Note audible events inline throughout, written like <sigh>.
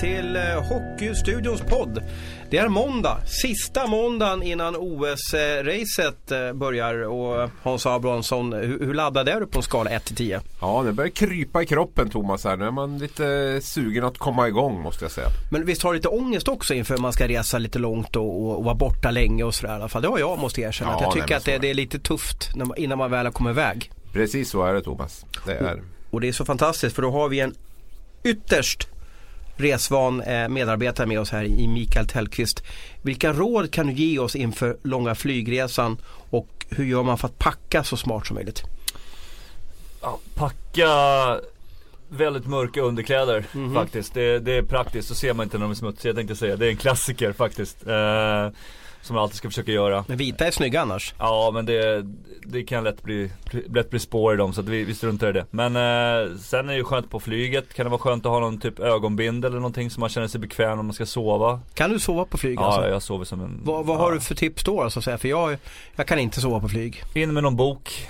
Till eh, Hockeystudions podd. Det är måndag, sista måndagen innan OS-racet eh, börjar. Och Hans Abrahamsson, hur, laddad är du på en skala 1 till 10? Ja, det börjar krypa i kroppen Thomas här. Nu är man lite sugen att komma igång måste jag säga. Men visst har du lite ångest också inför man ska resa lite långt och, och, och vara borta länge och sådär i alla fall. Det har jag måste erkänna. Ja, att jag tycker att det, är det. är lite tufft man, innan man väl har kommit iväg. Precis så är det Thomas. Det är. Och det är så fantastiskt för då har vi en ytterst resvan eh, medarbetare med oss här i Mikael Tellqvist. Vilka råd kan du ge oss inför långa flygresan och hur gör man för att packa så smart som möjligt? Ja, packa väldigt mörka underkläder Mhm. faktiskt. Det, det är praktiskt, så ser man inte när de är smutsiga jag tänkte säga. Det är en klassiker faktiskt. Eh, som jag alltid ska försöka göra. Men vita är snygga annars. Ja men det, det kan lätt bli, lätt bli spår i dem så att vi, vi struntar i det. Men eh, sen är det ju skönt på flyget. Kan det vara skönt att ha någon typ ögonbindel eller någonting så man känner sig bekväm när man ska sova. Kan du sova på flyg Ja, alltså? jag sover som en... Vad, vad ja. har du för tips då alltså, att säga? För jag, jag kan inte sova på flyg. In med någon bok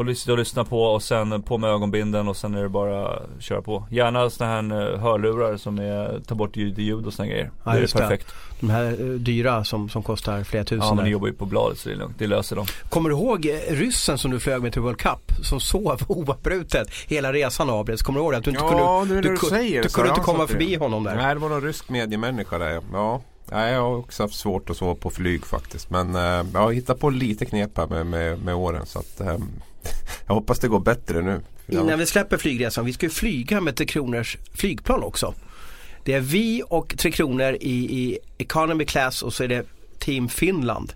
och lyssna, och lyssna på och sen på med ögonbinden och sen är det bara att köra på. Gärna såna här eh, hörlurar som är, tar bort ljud, ljud och såna grejer. Ja, det är just det. perfekt. De här eh, dyra som, som kostar flera tusen. Ja men ni jobbar ju på bladet så det är lugnt, det löser de. Kommer du ihåg eh, ryssen som du flög med till World Cup? Som sov <laughs> oavbrutet hela resan avbröts. Kommer du ihåg det? Att du inte Ja, kunde, nu när du ku- säger du kunde inte komma det. förbi honom där. Nej, det var någon rysk mediemänniska där. Ja. Nej, jag har också haft svårt att sova på flyg faktiskt. Men eh, jag har hittat på lite knep här med, med, med åren. Så att, eh, jag hoppas det går bättre nu. Innan vi släpper flygresan, vi ska ju flyga med Tre Kronors flygplan också. Det är vi och Tre Kronor i, i economy class och så är det Team Finland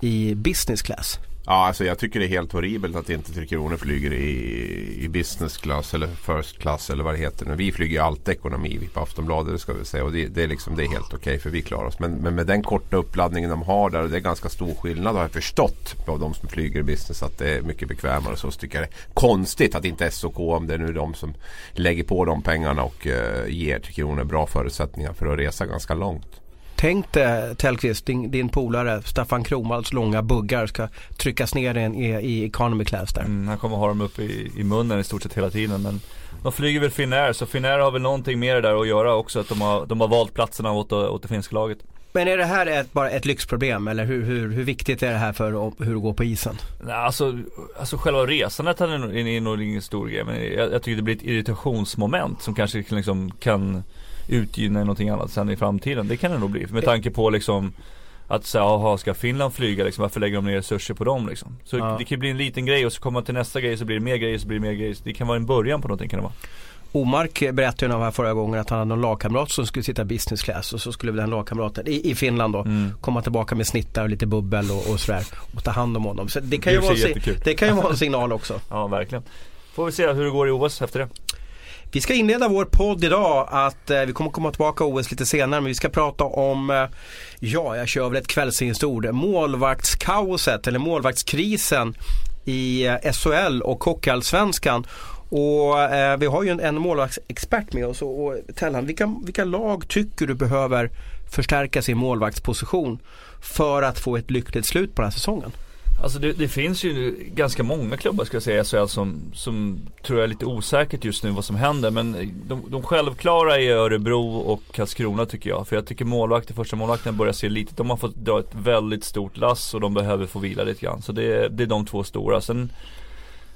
i business class. Ja, alltså jag tycker det är helt horribelt att inte Tre Kronor flyger i, i business class eller first class eller vad det heter. nu. Vi flyger ju alltid ekonomi vi på Aftonbladet ska vi säga. Och det, det, är, liksom, det är helt okej för vi klarar oss. Men, men med den korta uppladdningen de har där och det är ganska stor skillnad har jag förstått på de som flyger i business att det är mycket bekvämare. Så, tycker jag det är konstigt att inte SOK om det är nu de som lägger på de pengarna och uh, ger Tre Kronor bra förutsättningar för att resa ganska långt. Tänk dig Tellqvist, din, din polare Staffan Kromalds långa buggar ska tryckas ner i, i, economy class där. Mm, han kommer ha dem uppe i, i munnen i stort sett hela tiden men de flyger väl Finnair så Finnair har väl någonting mer där att göra också att de har, de har valt platserna åt, åt det finska laget. Men är det här ett, bara ett lyxproblem eller hur, hur, hur viktigt är det här för hur det går på isen? Alltså, alltså själva resandet är nog ingen stor grej men jag, jag tycker det blir ett irritationsmoment som kanske liksom kan utgynna i någonting annat sen i framtiden. Det kan det nog bli. Med tanke på liksom att säga, jaha ska Finland flyga liksom, varför lägger de ner resurser på dem liksom? Så Ja. det kan bli en liten grej och så kommer man till nästa grej så blir det mer grejer så blir det mer grejer. Det kan vara en början på någonting kan det vara. Omark berättade ju här förra gången att han hade någon lagkamrat som skulle sitta business class och så skulle den lagkamraten i, i Finland då Mm. komma tillbaka med snittar och lite bubbel och, och sådär och ta hand om honom. Så det kan ju Det är vara, jättekul. det kan ju vara en <laughs> signal också. Ja verkligen. Får vi se hur det går i OS efter det. Vi ska inleda vår podd idag att eh, vi kommer komma tillbaka OS lite senare men vi ska prata om, eh, ja jag kör väl ett kvällsingstord, målvaktskaoset eller målvaktskrisen i eh, SHL och Hockeyallsvenskan. Och eh, vi har ju en, en målvaktsexpert med oss och, och Tellan, vilka, vilka lag tycker du behöver förstärka sin målvaktsposition för att få ett lyckligt slut på den här säsongen? Alltså det, det finns ju ganska många klubbar ska jag säga i SHL som, som tror jag är lite osäkert just nu vad som händer. Men eh, de, de självklara är Örebro och Karlskrona tycker jag. För jag tycker målvakter, första målvakten börjar se lite, de har fått dra ett väldigt stort lass och de behöver få vila lite grann. Så det, det är de två stora. Sen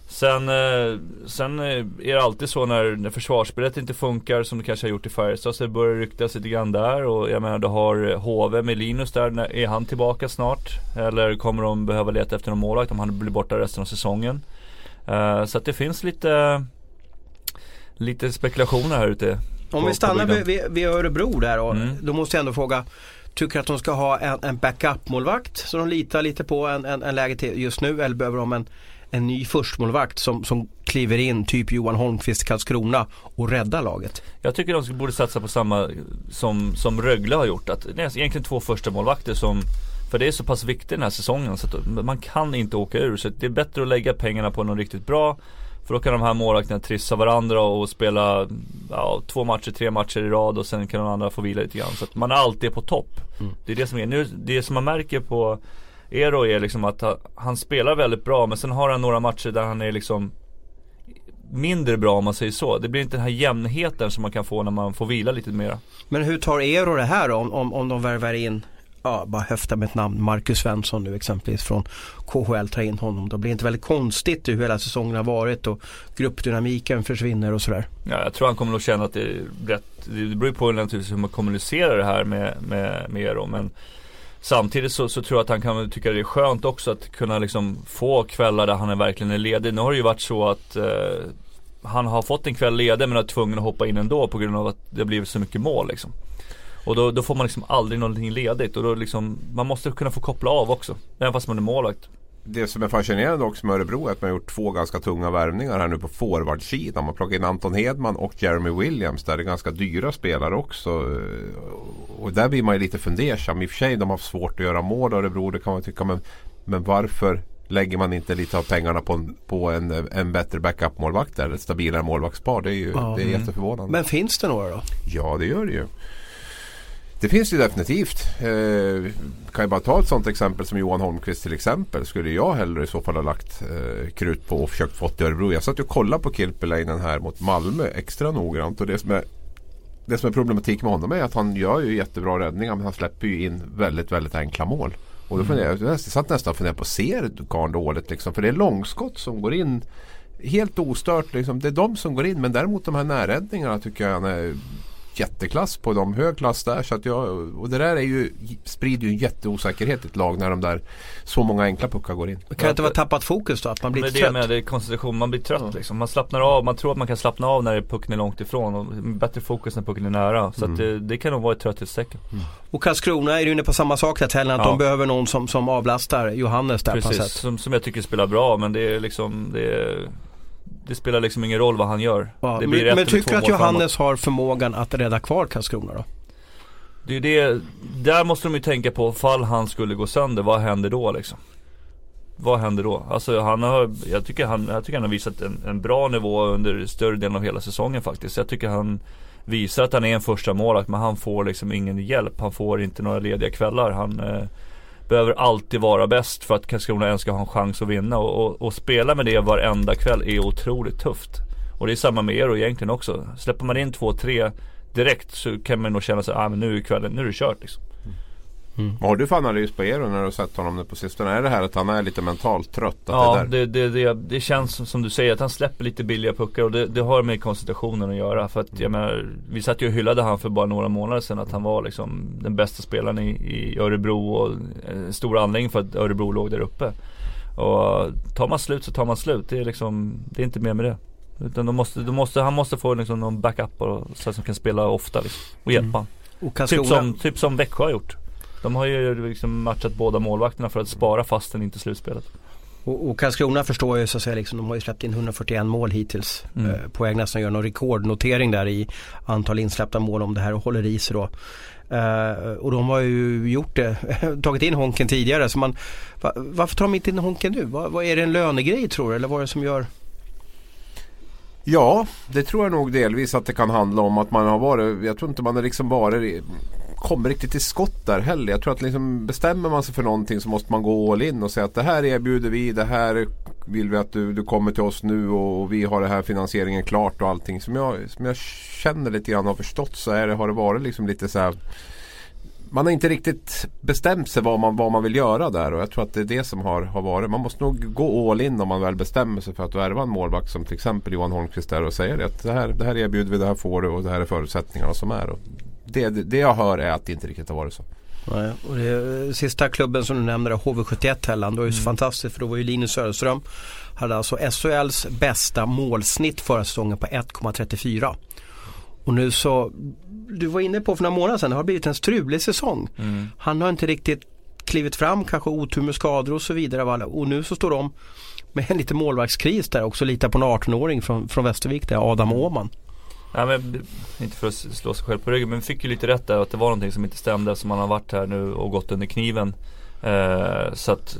Sen, eh, sen eh, är det alltid så när, när försvarsspelet inte funkar som det kanske har gjort i Färjestad så börjar det ryktas lite grann där och jag menar du har eh, HV med Linus där, är han tillbaka snart? Eller kommer de behöva leta efter någon målvakt om han blir borta resten av säsongen? Så att det finns lite Lite spekulationer här ute Om på- vi stannar vid, vid, vid Örebro där och Mm. då måste jag ändå fråga Tycker att de ska ha en, en backup-målvakt som de litar lite på en, en, en läge till just nu eller behöver de en, en ny förstmålvakt som, som kliver in typ Johan Holmqvist Karlskrona och räddar laget? Jag tycker de borde satsa på samma som, som Rögle har gjort. Att det är egentligen två första målvakter som För det är så pass viktigt den här säsongen så att man kan inte åka ur. Så det är bättre att lägga pengarna på något riktigt bra För då kan de här målvakterna trissa varandra och spela ja, två matcher, tre matcher i rad och sen kan de andra få vila lite grann. Så att man alltid är på topp. Mm. Det är det som är. Nu, det som man märker på Ero är liksom att han, spelar väldigt bra men sen har han några matcher där han är liksom mindre bra om man säger så. Det blir inte den här jämnheten som man kan få när man får vila lite mera. Men hur tar Eero det här om, om, om de värvar in ja, bara höfta med ett namn, Marcus Svensson nu exempelvis från KHL tar in honom. Då blir det inte väldigt konstigt hur hela säsongen har varit och gruppdynamiken försvinner och sådär. Ja, jag tror han kommer nog känna att det är rätt, det beror på naturligtvis hur man kommunicerar det här med, med, med Eero. Men Samtidigt så, så, tror jag att han kan tycka det är skönt också att kunna liksom få kvällar där han är verkligen är ledig. Nu har det ju varit så att eh, han har fått en kväll ledig men är tvungen att hoppa in ändå på grund av att det har blivit så mycket mål liksom. Och då, då får man liksom aldrig någonting ledigt och då liksom, man måste kunna få koppla av också. Även fast man är målvakt. Det som är fascinerande också med Örebro är att man har gjort två ganska tunga värvningar här nu på forwardsidan. Man plockar in Anton Hedman och Jeremy Williams. Där det är ganska dyra spelare också. Och där blir man ju lite fundersam. I och för sig de har haft svårt att göra mål Örebro. Det kan man tycka. Men, men varför lägger man inte lite av pengarna på en, på en, en bättre backup-målvakt eller ett stabilare målvaktspar? Det är ju ja, det är jätteförvånande. Men finns det några då? Ja det gör det ju. Det finns ju definitivt. Eh, kan jag bara ta ett sånt exempel som Johan Holmqvist till exempel. Skulle jag hellre i så fall ha lagt eh, krut på och försökt få till Örebro. Jag satt och kollade på Kilpeläinen här mot Malmö extra noggrant. Och det som är det som är problematik med honom är att han gör ju jättebra räddningar men han släpper ju in väldigt, väldigt enkla mål. Och då funderar jag, jag satt nästan och funderade på, ser karln dåligt liksom? För det är långskott som går in helt ostört. Liksom. Det är de som går in men däremot de här närräddningarna tycker jag han är jätteklass på dem, hög klass där. Så att jag, och det där är ju, sprider ju en jätteosäkerhet i ett lag när de där så många enkla puckar går in. Men kan det inte vara tappat fokus då? Att man blir men det trött? Med det är koncentration, man blir trött ja. liksom. Man slappnar av, man tror att man kan slappna av när pucken är långt ifrån. Och bättre fokus när pucken är nära. Så mm. att det, det, kan nog vara ett trötthetstecken. Mm. Och Karlskrona är du inne på samma sak här Helen, att ja. de behöver någon som, som avlastar Johannes där Precis, på sätt. Som, som jag tycker spelar bra men det är liksom, det är det spelar liksom ingen roll vad han gör. Ja, men, men tycker du att Johannes framåt. har förmågan att rädda kvar Karlskrona då? Det är det, där måste de ju tänka på, fall han skulle gå sönder, vad händer då liksom? Vad händer då? Alltså han har, jag tycker han, jag tycker han har visat en, en bra nivå under större delen av hela säsongen faktiskt. Jag tycker han visar att han är en första målakt men han får liksom ingen hjälp. Han får inte några lediga kvällar. Han eh, behöver alltid vara bäst för att Karlskrona ens ska ha en chans att vinna. Och, och, och, spela med det varenda kväll är otroligt tufft. Och det är samma med er egentligen också. Släpper man in två, tre direkt så kan man nog känna sig, ah, men nu är kvällen, nu är det kört liksom. Mm. Vad har du för analys på Eero när du har sett honom nu på sistone? Är det här att han är lite mentalt trött? ja, det, det, det, det, känns som du säger att han släpper lite billiga puckar och det, det har med koncentrationen att göra. För att jag menar, vi satt ju och hyllade han för bara några månader sedan att han var liksom den bästa spelaren i, i Örebro och en stor anledning för att Örebro låg där uppe. Och tar man slut så tar man slut. Det är liksom, det är inte mer med det. Utan de måste, de måste, han måste få liksom någon backup och, så att han kan spela ofta liksom, och hjälpa mm. Och typ, som, typ som Växjö har gjort. De har ju liksom matchat båda målvakterna för att spara fasten inte slutspelet. Och, och Karlskrona förstår ju så att säga liksom, de har ju släppt in 141 mål hittills. Mm. Eh, på väg nästan göra någon rekordnotering där i antal insläppta mål om det här håller i sig då. Uh, och de har ju gjort det, <laughs> tagit in Honken tidigare. Så man, va, varför tar de inte in Honken nu? Va, vad är det en lönegrej tror du? Eller vad är det som gör? Ja, det tror jag nog delvis att det kan handla om att man har varit, jag tror inte man har liksom varit kommer riktigt till skott där heller. Jag tror att liksom bestämmer man sig för någonting så måste man gå all in och säga att det här erbjuder vi, det här vill vi att du, du kommer till oss nu och, vi har det här finansieringen klart och allting. Som jag, som jag känner lite grann har förstått så är det, har det varit liksom lite så här man har inte riktigt bestämt sig vad man, vad man vill göra där och jag tror att det är det som har, har varit. Man måste nog gå all in om man väl bestämmer sig för att värva en målvakt som till exempel Johan Holmqvist där och säger det att det här, det här erbjuder vi, det här får du och det här är förutsättningarna som är. Och det, det jag hör är att det inte riktigt har varit så. Nej, och det, sista klubben som du nämnde, HV71 Helland, det var ju så mm. fantastiskt för då var ju Linus Söderström hade alltså SHLs bästa målsnitt förra säsongen på 1,34. Och nu så, du var inne på för några månader sedan, det har blivit en strulig säsong. Mm. Han har inte riktigt klivit fram, kanske otur med skador och så vidare. Och nu så står de med en liten målvaktskris där också, litar på en 18-åring från, från Västervik där, Adam Åhman. Nej men, inte för att slå sig själv på ryggen men vi fick ju lite rätt där att det var någonting som inte stämde eftersom han har varit här nu och gått under kniven. Eh, så att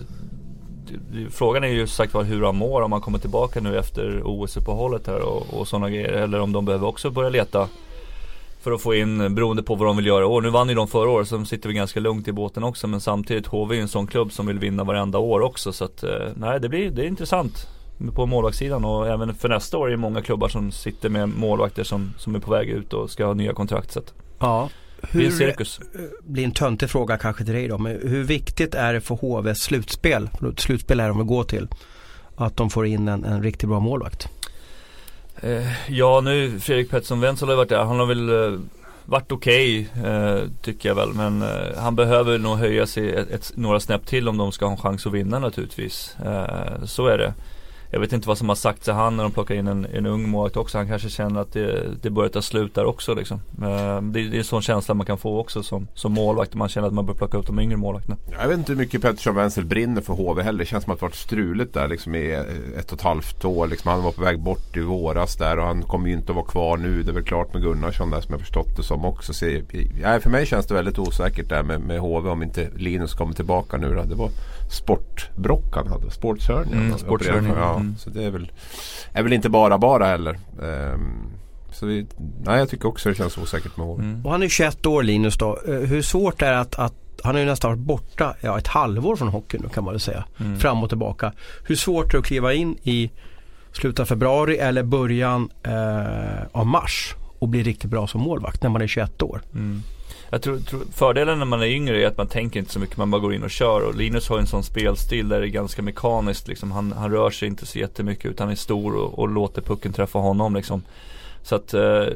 Frågan är ju sagt var hur han mår om han kommer tillbaka nu efter OS-uppehållet här och, och sådana grejer. Eller om de behöver också börja leta för att få in, beroende på vad de vill göra i år. Nu vann ju de förra året så de sitter vi ganska lugnt i båten också. Men samtidigt HV är ju en sån klubb som vill vinna varenda år också. Så att, eh, nej det blir, det är intressant på målvaktssidan och även för nästa år är det många klubbar som sitter med målvakter som, som är på väg ut och ska ha nya kontrakt. Så ja. Hur, det blir en cirkus. blir en töntig fråga kanske till dig då. Men hur viktigt är det för HVs slutspel? Slutspel är de att gå till. Att de får in en, en riktigt bra målvakt. Eh, ja nu Fredrik Pettersson Wenzel har varit där. Han har väl eh, varit okej okay, eh, tycker jag väl. Men eh, han behöver nog höja sig ett, ett, några snäpp till om de ska ha en chans att vinna naturligtvis. Eh, så är det. Jag vet inte vad som har sagts till han när de plockar in en, en ung målvakt också. Han kanske känner att det, det börjar ta slut där också liksom. Det, det, är en sån känsla man kan få också som, som målvakt. Man känner att man bör plocka upp de yngre målvakterna. Jag vet inte hur mycket Pettersson Wenzel brinner för HV heller. Det känns som att det varit struligt där liksom i ett och ett halvt år. Liksom, han var på väg bort i våras där och han kommer ju inte att vara kvar nu. Det är väl klart med Gunnarsson där som jag förstått det som också. Så, ja, för mig känns det väldigt osäkert där med, med HV om inte Linus kommer tillbaka nu. Då. Det var sportbrock han hade. Sportshörning. Mm, sportshörning. Ja, mm. Så det är väl, är väl inte bara bara heller. Um, så vi, nej, jag tycker också det känns osäkert med HV. Mm. Och han är 21 år Linus då. Eh, hur svårt är det att, att han har ju nästan varit borta ja, ett halvår från hockeyn nu kan man väl säga. Mm. Fram och tillbaka. Hur svårt är det att kliva in i slutet av februari eller början eh, av mars och bli riktigt bra som målvakt när man är 21 år? Mm. Jag tror, tror, fördelen när man är yngre är att man tänker inte så mycket, man bara går in och kör. Och Linus har en sån spelstil där det är ganska mekaniskt liksom. Han, han rör sig inte så jättemycket utan är stor och, och låter pucken träffa honom liksom. Så att eh,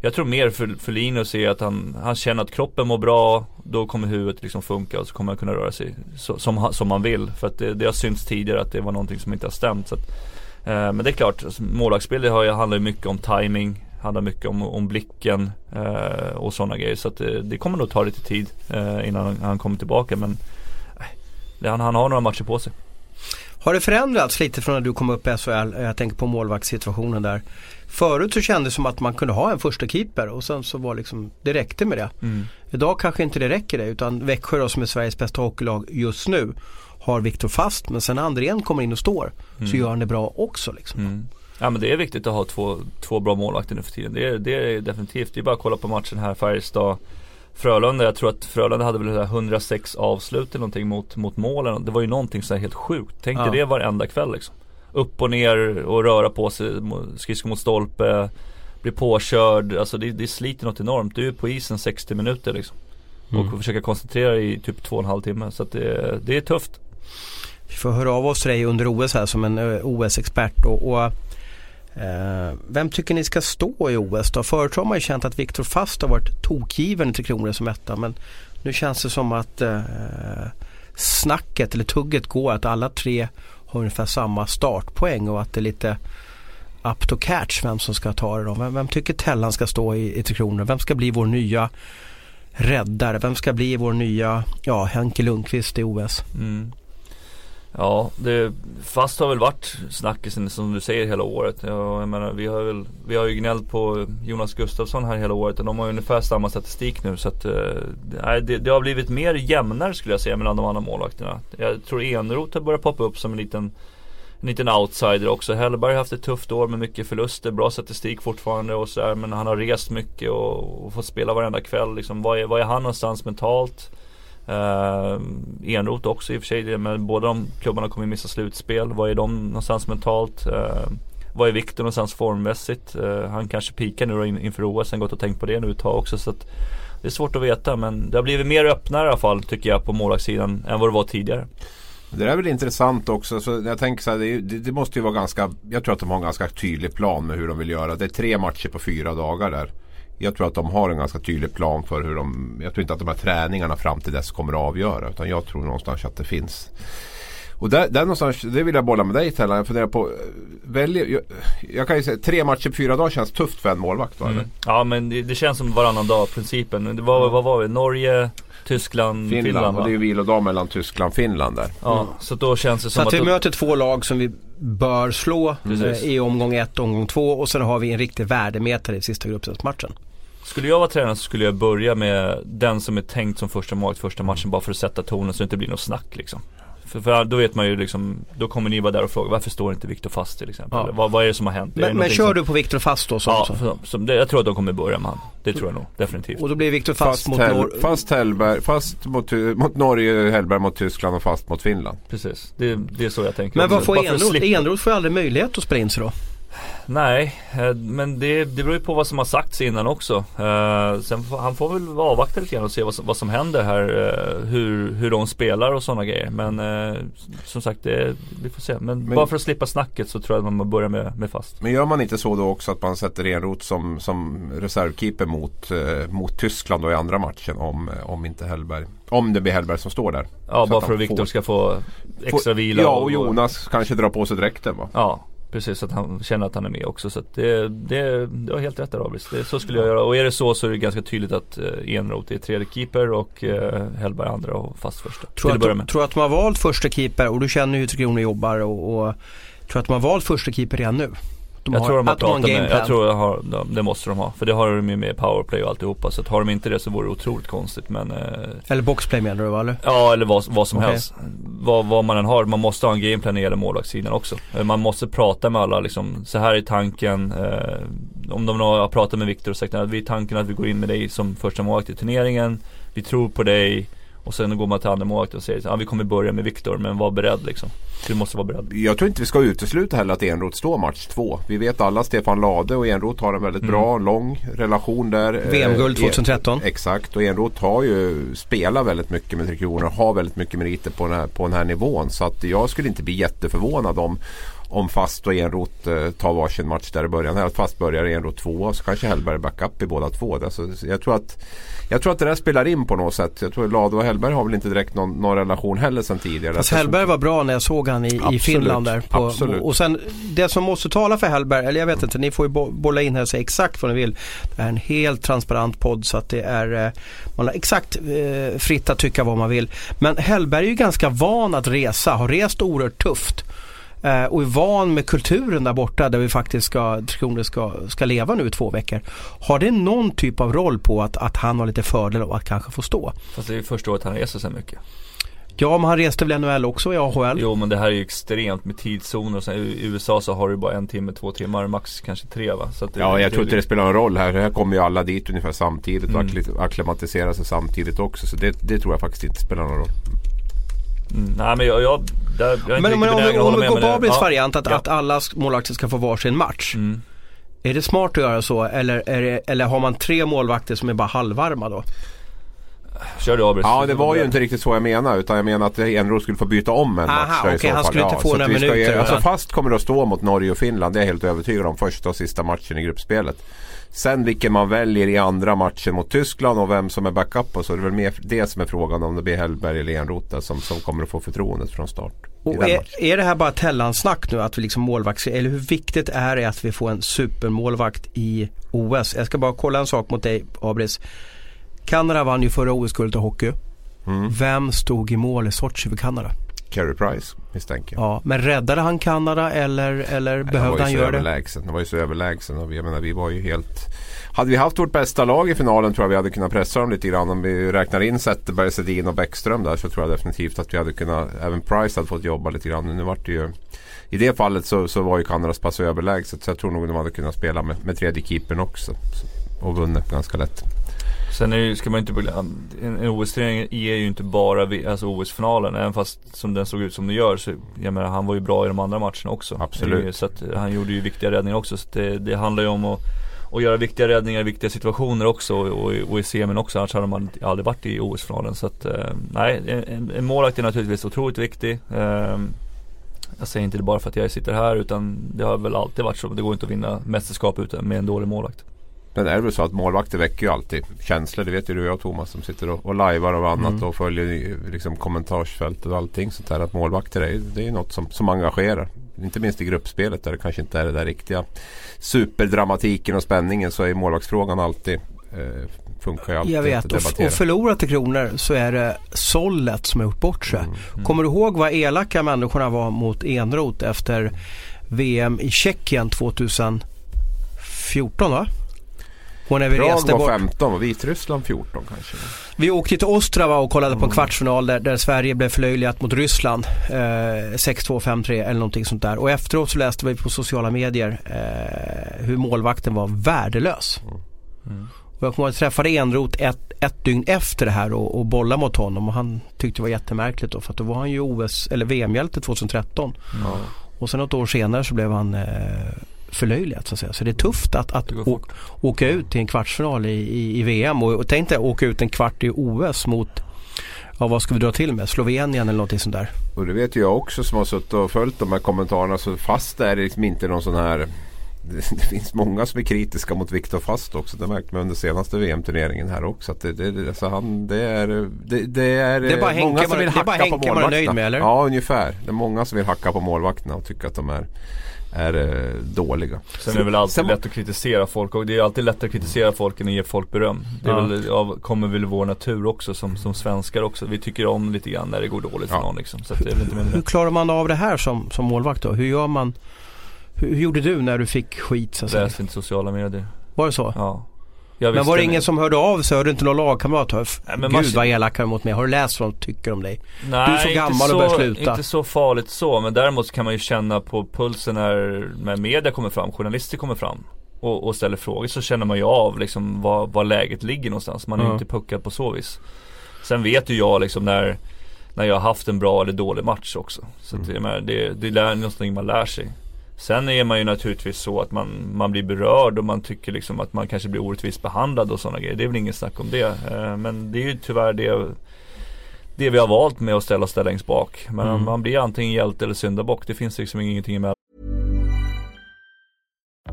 jag tror mer för, för Linus är att han, han känner att kroppen mår bra, då kommer huvudet liksom funka och så kommer han kunna röra sig så, som, som man vill. För att det, det har synts tidigare att det var någonting som inte har stämt. Så att, eh, men det är klart, alltså, målvaktsspel handlar ju mycket om timing handlar mycket om, om blicken eh, och sådana grejer. Så att det, det, kommer nog ta lite tid eh, innan han, kommer tillbaka. Men eh, han, han har några matcher på sig. Har det förändrats lite från när du kom upp i SHL? Jag tänker på målvaktssituationen där. Förut så kändes det som att man kunde ha en första keeper och sen så var liksom, det räckte med det. Mm. Idag kanske inte det räcker det utan Växjö då, som är Sveriges bästa hockeylag just nu har Viktor Fast men sen när Andrén kommer in och står mm. så gör han det bra också. Liksom. Mm. Ja men det är viktigt att ha två, två bra målvakter nu för tiden. Det är, det är definitivt. Det är bara att kolla på matchen här Färjestad Frölunda, jag tror att Frölunda hade väl 106 avslut eller någonting mot, mot målen. Det var ju någonting så helt sjukt. Tänk dig ja. det varenda kväll liksom. Upp och ner och röra på sig, skridskor mot stolpe, bli påkörd. Alltså det, det sliter något enormt. Du är på isen 60 minuter liksom. Mm. Och försöka koncentrera i typ två och en halv timme. Så att det, det är tufft. Vi får höra av oss till dig under OS här som en OS-expert. Och, och Eh, vem tycker ni ska stå i OS då? Förut har man ju känt att Viktor Fast har varit tokgiven i Tre Kronor som etta men nu känns det som att eh, snacket eller tugget går att alla tre har ungefär samma startpoäng och att det är lite up to catch vem som ska ta det då. Vem, vem tycker Tellan ska stå i, i Tre Kronor? Vem ska bli vår nya räddare? Vem ska bli vår nya ja, Henke Lundqvist i OS? Mm. Ja, det, fast har väl varit snackisen som du säger hela året. Ja, jag menar, vi har väl, vi har ju gnällt på Jonas Gustafsson här hela året och de har ungefär samma statistik nu så att eh, det, det har blivit mer jämnare skulle jag säga mellan de andra målvakterna. Jag tror Enroth har börjat poppa upp som en liten en liten outsider också. Hellberg har haft ett tufft år med mycket förluster, bra statistik fortfarande och sådär. Men han har rest mycket och, och fått spela varenda kväll. Liksom, vad, är, vad är han någonstans mentalt? Uh, Enroth också i och för sig, men båda de klubbarna kommer missa slutspel. Vad är de någonstans mentalt? Uh, vad är Viktor någonstans formmässigt? Uh, han kanske pikar nu då in, inför OS, han gått och tänkt på det nu ett tag också. Så att det är svårt att veta men det har blivit mer öppnare i alla fall tycker jag på målvaktssidan än vad det var tidigare. Det är väl intressant också. Så jag tänker så här, det, det, måste ju vara ganska, jag tror att de har en ganska tydlig plan med hur de vill göra. Det är tre matcher på fyra dagar där jag tror att de har en ganska tydlig plan för hur de... Jag tror inte att de här träningarna fram till dess kommer att avgöra. Utan jag tror någonstans att det finns och där, där någonstans, det vill jag bolla med dig Tellan. Jag funderar på, välj, jag, jag, kan ju säga tre matcher på fyra dagar känns tufft för en målvakt va? Mm. Ja men det, det, känns som varannan dag principen. Det var, mm. Vad var vi? Norge, Tyskland, Finland. Finland och det är ju vilodag mellan Tyskland och Finland där. Ja, mm. så då känns det som så att, att vi möter två lag som vi bör slå eh, i omgång ett och omgång två och sen har vi en riktig värdemätare i sista gruppspelsmatchen. Skulle jag vara tränare så skulle jag börja med den som är tänkt som första målvakt första matchen bara för att sätta tonen så det inte blir något snack liksom. För, för då vet man ju liksom, då kommer ni vara där och fråga varför står inte Viktor fast till exempel? Ja. Vad, vad är det som har hänt? Men, men kör som, du på Viktor fast då? Som, Ja, som. som, som, det, jag tror att de kommer börja med han. Det tror jag nog, definitivt. Och då blir Viktor fast, Fast, mot Hell, Nor- fast, Hellberg, fast mot, mot Norge, Hellberg mot Tyskland och fast mot Finland. Precis, det, det är så jag tänker Men vad får Enroth? Enroth får ju aldrig möjlighet att spela in sig då. Nej, eh, men det, det beror ju på vad som har sagts innan också. Eh, sen får, han får väl avvakta lite grann och se vad som, vad som händer här. eh, hur, hur de spelar och sådana grejer. Men eh, som sagt, det, vi får se. Men, Men- bara för att slippa snacket så tror jag att man börjar med, med fast. Men gör man inte så då också att man sätter Enroth som, som reservkeeper mot, eh, mot Tyskland då i andra matchen om, eh, om inte Hellberg Om det blir Hellberg som står där. Ja, Så bara för att Viktor ska få extra vila. Ja och Jonas kanske drar på sig dräkten va? Ja, precis. Så att han känner att han är med också. Så att det, det, det var helt rätt där Abris. Det, så skulle jag göra. Och är det så så är det ganska tydligt att eh, Enroth är tredje keeper och eh, Hellberg andra och fast första. Tror att, med. tror att de har valt första keeper och du känner ju hur Tre Kronor jobbar och, och tror att de har valt första keeper redan nu. De jag tror de har att de har en med, jag tror jag har, de, det måste de ha. För det har de ju med powerplay och alltihopa. Så att har de inte det så vore det otroligt konstigt. Men eh, Eller boxplay menar du va? Eller? Ja eller vad, vad som Okej. helst. Vad, vad man än har, man måste ha en gameplan när det gäller målvaktssidan också. Eh, Man måste prata med alla liksom, så här är tanken. Eh, om de har pratat med Viktor och sagt att vi är tanken att vi går in med dig som första målvakt i turneringen. Vi tror på dig. Och sen går man till andra målvakten och säger att ja, vi kommer börja med Viktor men var beredd liksom. Du måste vara beredd. Jag tror inte vi ska utesluta heller att Enroth står match två. Vi vet alla Stefan Lade och Enroth har en väldigt Mm. bra, lång relation där. VM-guld Eh, 2013. Exakt och Enroth har ju spelat väldigt mycket med Tre Kronor och har väldigt mycket meriter på den här, på den här nivån. Så att jag skulle inte bli jätteförvånad om om Fast och Enroth eh, tar varsin match där i början. Här, att Fast börjar Enroth tvåa så kanske Hellberg backup i båda två. Alltså, jag, tror att, jag tror att det där spelar in på något sätt. Jag tror Lade och Hellberg har väl inte direkt någon, någon relation heller sedan tidigare. Fast Hellberg var bra när jag såg han i, i Absolut, Finland där. På, absolut. och sen det som måste tala för Hellberg, eller jag vet inte, ni får ju bo- bolla in här och säga exakt vad ni vill. Det är en helt transparent podd så att det är, eh, man har exakt eh, fritt att tycka vad man vill. Men Hellberg är ju ganska van att resa, har rest oerhört tufft. Eh, och är van med kulturen där borta där vi faktiskt ska, ska, ska leva nu i två veckor. Har det någon typ av roll på att, att han har lite fördel av att kanske få stå? Fast det är ju första året han reser så mycket. Ja, men han reste väl NHL också i AHL? Jo men det här är ju extremt med tidszoner och sen i USA så har du bara en timme, två timmar, max kanske tre va? Så att det, Ja, jag det- tror inte det spelar någon roll här. Här kommer ju alla dit ungefär samtidigt och Mm. akkli- acklimatisera sig samtidigt också. Så det, det tror jag faktiskt inte spelar någon roll. Mm, nej men jag, jag, där, jag är inte Men, riktigt men om, om vi går men på det- Abris ja. variant att, Ja. att alla målvakter ska få varsin match. Mm. Är det smart att göra så eller, är det, eller har man tre målvakter som är bara halvvarma då? Kör du Abris. Ja, det var ju inte riktigt så jag menade. Utan jag menar att Enroth skulle få byta om en Aha, match okej, så han skulle inte få några minuter, Ge, alltså fast kommer att stå mot Norge och Finland. Det är jag helt övertygad om. Första och sista matchen i gruppspelet. Sen vilken man väljer i andra matchen mot Tyskland och vem som är backup och så är det väl mer det som är frågan om det blir Hellberg eller Enroth där som, som kommer att få förtroendet från start. Och är, är det här bara Tellan-snack nu att vi liksom målvakts... Eller hur viktigt är det att vi får en supermålvakt i OS? Jag ska bara kolla en sak mot dig Abris. Kanada vann ju förra OS-guldet i hockey. Mm. Vem stod i mål i Sochi för Kanada? Carey Price misstänker jag. Ja, men räddade han Kanada eller, eller Nej, behövde han så göra det? överlägsen. Han var ju så överlägsen. Och vi, jag menar, vi var ju helt... Hade vi haft vårt bästa lag i finalen tror jag vi hade kunnat pressa dem lite grann. Om vi räknar in Zetterberg, Sedin och Bäckström där så tror jag definitivt att vi hade kunnat... Även Price hade fått jobba lite grann. Men nu vart det ju... I det fallet så, så var ju Kanada så pass överlägset så jag tror nog de hade kunnat spela med, med tredje keepern också. Så, och vunnit ganska lätt. Sen är ska man inte glömma, en, en OS-turnering ger ju inte bara alltså OS-finalen. Även fast som den såg ut som den gör så, jag menar han var ju bra i de andra matcherna också. Absolut. Så att han gjorde ju viktiga räddningar också. Så det, det handlar ju om att, att göra viktiga räddningar i viktiga situationer också och, och, och i semin också. Annars hade man aldrig varit i OS-finalen. Så att, eh, nej, en, en målvakt är naturligtvis otroligt viktig. Eh, jag säger inte det bara för att jag sitter här utan det har väl alltid varit så. Det går inte att vinna mästerskap utan med en dålig målvakt. Men är det väl så att målvakter väcker ju alltid känslor. Det vet ju du och jag Thomas som sitter och, och lajvar och annat Mm. och följer liksom kommentarsfältet och allting sånt där. Att målvakter är, det är något som, som engagerar. Inte minst i gruppspelet där det kanske inte är det där riktiga superdramatiken och spänningen så är målvaktsfrågan alltid eh, Jag vet, och, och förlorat till kronor så är det sållet som har gjort bort sig. Mm. Kommer du ihåg vad elaka människorna var mot Enroth efter VM i Tjeckien 2014 va? Och när vi Prag reste var bort. 15 och Vitryssland 14 kanske. Vi åkte till Ostrava och kollade på Mm. en kvartsfinal där, där Sverige blev förlöjligat mot Ryssland. Eh, 6-2, 5-3 eller någonting sånt där. Och efteråt så läste vi på sociala medier eh, hur målvakten var värdelös. Mm. Och jag kommer ihåg att jag träffade Enroth ett, ett dygn efter det här och, och bollade mot honom och han tyckte det var jättemärkligt då för att då var han ju OS eller VM-hjälte 2013. Ja. Och sen något år senare så blev han eh, förlöjligad så att säga. Så det är tufft att, att Det å, åka ut i en kvartsfinal i, i, i VM och, och tänk dig åka ut en kvart i OS mot Ja vad ska vi dra till med? Slovenien eller någonting sånt där. Och det vet jag också som har suttit och följt de här kommentarerna. Så fast det är liksom inte någon sån här det, det finns många som är kritiska mot Viktor Fast också. Det märkte man under senaste VM-turneringen här också. Att det, det, det, alltså han, det, är, det, det är Det är bara eh, Henke många som man- vill det är bara hacka på Henke man är nöjd målvakterna. med, eller? Ja ungefär. Det är många som vill hacka på målvakterna och tycker att de är, är eh, dåliga. Sen är det väl alltid Sen- lätt att kritisera folk och det är alltid lättare att kritisera folk än att ge folk beröm. Det är Ja. väl, av, kommer väl vår natur också som, som svenskar också. Vi tycker om lite grann när det går dåligt för Ja. någon liksom. Så det är väl inte Hur klarar man av det här som, som målvakt då? Hur gör man? Hur, hur gjorde du när du fick skit så? Läs inte sociala medier. Var det så? Ja. Men var det det. ingen som hörde av sig? Hörde inte någon lagkamrat? Nej, men man- Gud vad elaka mot mig. Har du läst vad de tycker om dig? Nej, Du är så gammal och börjar sluta. Inte så farligt så, men däremot kan man ju känna på pulsen när, när media kommer fram, journalister kommer fram och, och ställer frågor så känner man ju av liksom var, var läget ligger någonstans. Man är ju Ja. inte puckad på så vis. Sen vet ju jag liksom när, när jag har haft en bra eller dålig match också. Så jag menar, det, det är någonting man lär sig. Sen är man ju naturligtvis så att man, man blir berörd och man tycker liksom att man kanske blir orättvist behandlad och sådana grejer. Det är väl ingen snack om det. Eh, Men det är ju tyvärr det det vi har valt med att ställa oss där längst bak. Men Mm. man blir antingen hjälte eller syndabock. Det finns liksom ingenting emellan.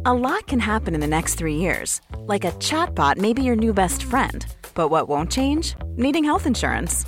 A lot can happen in the next three years. Like a chatbot may be your new best friend. But what won't change? Needing health insurance.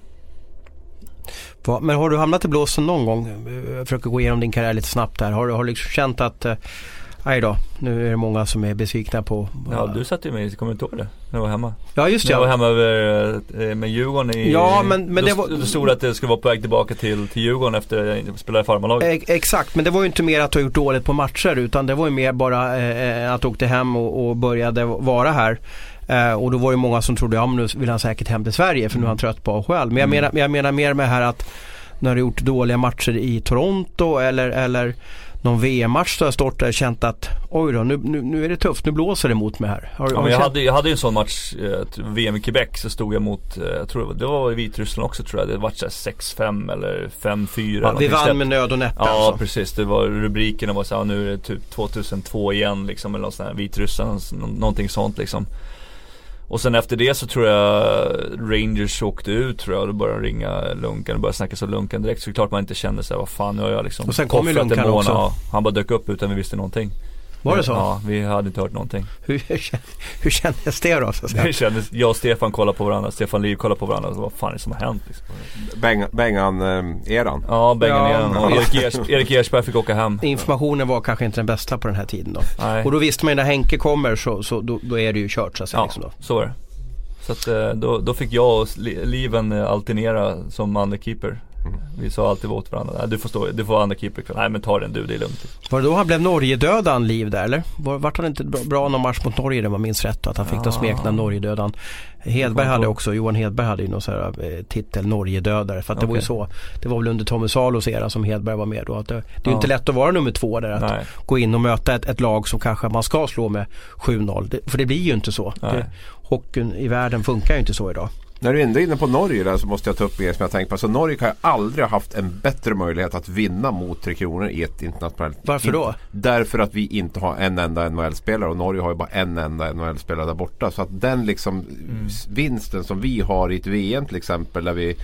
Men har du hamnat i blåsen någon gång? Jag försöker gå igenom din karriär lite snabbt här. Har du har du liksom känt att eh, Aj då, nu är det många som är besvikna på... Ja, du satt ju med, kommer du inte ihåg det? När jag var hemma. Ja just När jag var det. hemma över, eh, med Djurgården i... Ja, men- men det var- Då stod det att det skulle vara på väg tillbaka till, till Djurgården efter jag spelade i farmarlaget. Eh, Exakt, men det var ju inte mer att du har gjort dåligt på matcher utan det var ju mer bara eh, att du åkte hem och, och började vara här. Eh, och då var det många som trodde, ja men nu vill han säkert hem till Sverige för nu är han trött på AHL. Men jag, Mm. menar, men jag menar mer med här att när du gjort dåliga matcher i Toronto eller, eller någon VM-match så har jag stått där och känt att oj då, nu, nu, nu är det tufft, nu blåser det mot mig här. Har, Ja, har du jag, känt- hade, jag hade ju en sån match, eh, VM i Quebec så stod jag mot, eh, jag tror det var, i Vitryssland också tror jag. Det var så här 6-5 eller 5-4 ja, vi vann med nöd och näppe Ja alltså. precis, det var rubrikerna var så här, nu är det typ 2002 igen liksom eller något sånt här, Vitryssland, nå- någonting sånt liksom. Och sen efter det så tror jag Rangers åkte ut tror jag då började de ringa Lunkan och började snacka så Lunkan direkt. Så det är klart man inte kände sig vad fan nu har jag liksom Och sen kom ju Lunkan också. Han bara dök upp utan vi visste någonting. Var det så? Ja, vi hade inte hört någonting. <laughs> Hur, hur kändes det då? Så? Det kändes, jag och Stefan kollade på varandra, Stefan Liv kollade på varandra och så, vad fan är det som har hänt liksom? Bengan-eran. Ja, Bengan Ja. igen och Erik, Ers, <laughs> Erik Ersberg fick åka hem. Informationen var kanske inte den bästa på den här tiden då. Nej. Och då visste man ju när Henke kommer så, så då, då är det ju kört så att säga. Ja, Liksom då. så var det. Så att eh, då, då fick jag och Li- Liven eh, alternera som andra-keeper. Vi sa alltid åt varandra, nej du får stå, du får andra-keeper ikväll. Nej men ta den du, det är lugnt. Var det då han blev Norgedödan liv där eller? Var, vart han inte bra, någon match mot Norge om jag minns rätt? Att han fick Ja. ja. smeknamn Norgedödan. Hedberg hade också, Johan Hedberg hade ju någon sån här eh, titel Norgedödare. För att det var ju så. Det var väl under Tommy Salos era som Hedberg var med då. Att det, det är ju inte lätt att vara nummer två där. Att Nej. gå in och möta ett, ett lag som kanske man ska slå med 7-0. Det, för det blir ju inte så. Det, hockeyn i världen funkar ju inte så idag. När du ändå är inne på Norge där så måste jag ta upp en som jag tänkt på. Så Norge ju aldrig ha haft en bättre möjlighet att vinna mot Tre Kronor i ett internationellt... Varför då? Därför att vi inte har en enda NHL-spelare och Norge har ju bara en enda NHL-spelare där borta. Så att den liksom Mm. vinsten som vi har i ett VM till exempel där vi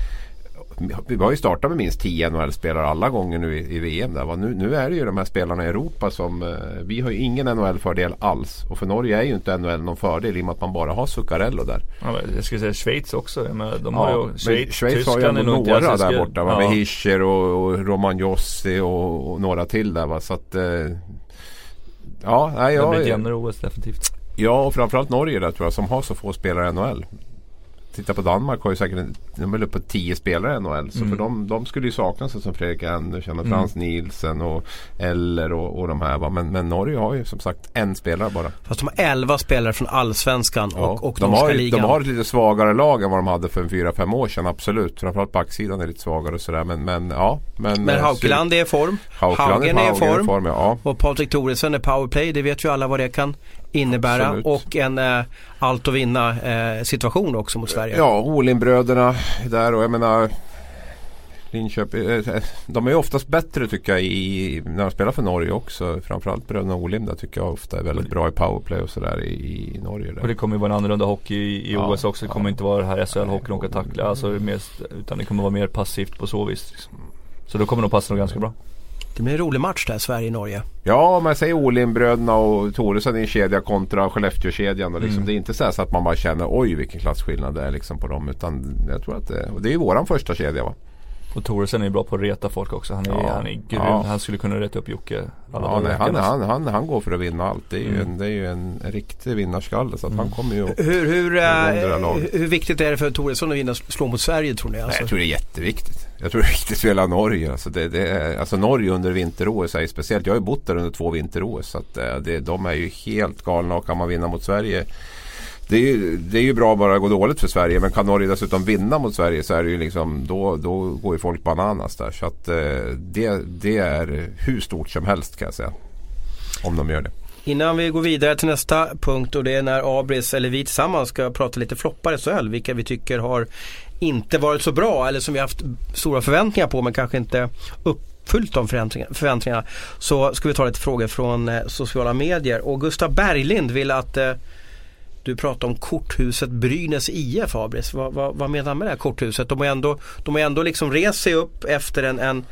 vi har ju startat med minst 10 NHL-spelare alla gånger nu i, i VM. Där? Nu, nu är det ju de här spelarna i Europa som eh, vi har ju ingen NHL-fördel alls. Och för Norge är ju inte NHL någon fördel i och med att man bara har Zuccarello där. Ja, jag skulle säga Schweiz också. Men de Ja, har ju, men Schweiz, Schweiz har ju ändå några där borta. Va? Ja. Med Hischer och, och Roman Jossi och, och några till där. Va? Så att, eh, ja, nej, Det blir ett jämnare OS definitivt. Ja, och framförallt Norge där tror jag som har så få spelare i NHL. Titta på Danmark har ju säkert en, de är uppe på 10 spelare i NHL. Så Mm. för de, de skulle ju sakna sig som Fredrik Andersen och Mm. Frans Nielsen och Eller och, och de här. Va? Men, men Norge har ju som sagt en spelare bara. Fast de har 11 spelare från Allsvenskan Ja, och, och de, norska har, ju- ligan. de har ett lite svagare lag än vad de hade för en 4-5 år sedan. Absolut. Framförallt backsidan är lite svagare och sådär. Men, men ja. Men, Men eh, Haukeland är i form. Haukeland Haugen är i Haugen form. ja. Och Patrik Thoresen är powerplay. Det vet ju alla vad det kan innebära. Absolut. Och en eh, allt att vinna eh, situation också mot Sverige. Ja, Olinbröderna där och jag menar Linköping, eh, eh, de är ju oftast bättre tycker jag i, när de spelar för Norge också. Framförallt bröderna Olim där tycker jag ofta är väldigt bra i powerplay och sådär i, i Norge. Där. Och det kommer ju vara en annorlunda hockey i, i Ja, OS också. Det kommer ja. inte vara det här SHL-hockeyn och åka tackla. Alltså, mest, utan det kommer vara mer passivt på så vis. Liksom. Så då kommer nog passa nog ganska bra. Det blir en rolig match där, Sverige-Norge. Ja, man säger Olinbröderna och Thoresen i en kedja kontra Skellefteå-kedjan. Och liksom, Mm. Det är inte så, här så att man bara känner oj vilken klassskillnad det är liksom på dem. Utan jag tror att det, och det är ju våran första kedja va? Och Thoresen är bra på att reta folk också. Han är, Ja. han är grym. Ja. Han skulle kunna reta upp Jocke alla Ja, nej, han, alltså. han, han, han går för att vinna allt. Det är ju, Mm. en, det är ju en riktig vinnarskalle. Så att han Mm. kommer ju att Hur, hur, där eh, hur viktigt är det för Thoresson att vinna slå mot Sverige tror ni? Nej, Alltså? jag tror det är jätteviktigt. Jag tror det är viktigt för hela Norge. Alltså, det, det är, alltså Norge under vinter-OS är ju speciellt. Jag har ju bott där under två vinter-OS. Så att, eh, det, de är ju helt galna och kan man vinna mot Sverige. Det är, ju, det är ju bra bara att gå dåligt för Sverige. Men kan Norge dessutom vinna mot Sverige så är det ju liksom då, då går ju folk bananas där. Så att eh, det, det är hur stort som helst kan jag säga. Om de gör det. Innan vi går vidare till nästa punkt och det är när Abris, eller vi tillsammans ska prata lite floppar i SHL. Vilka vi tycker har inte varit så bra eller som vi haft stora förväntningar på men kanske inte uppfyllt de förväntningarna. Så ska vi ta lite frågor från eh, sociala medier. Och Gustav Berglind vill att eh, du pratar om korthuset Brynäs IF Abris. Vad, vad, vad menar han med det här korthuset? De har ändå, de har ändå liksom rest sig upp efter en, en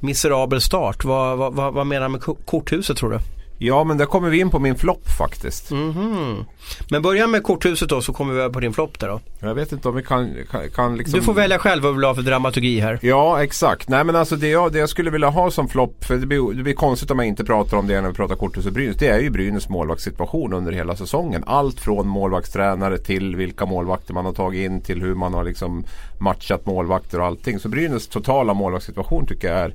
miserabel start. Vad, vad, vad, menar han med korthuset tror du? Ja men där kommer vi in på min flopp faktiskt. Mhm. Men börja med korthuset då så kommer vi över på din flopp där då. Jag vet inte om vi kan, kan, kan liksom... Du får välja själv vad du vill ha för dramaturgi här. Ja exakt. Nej men alltså det jag, det jag skulle vilja ha som flopp. För det blir, det blir konstigt om jag inte pratar om det när vi pratar Korthus och Brynäs. Det är ju Brynäs målvaktssituation under hela säsongen. Allt från målvaktstränare till vilka målvakter man har tagit in till hur man har liksom matchat målvakter och allting. Så Brynäs totala målvaktssituation tycker jag är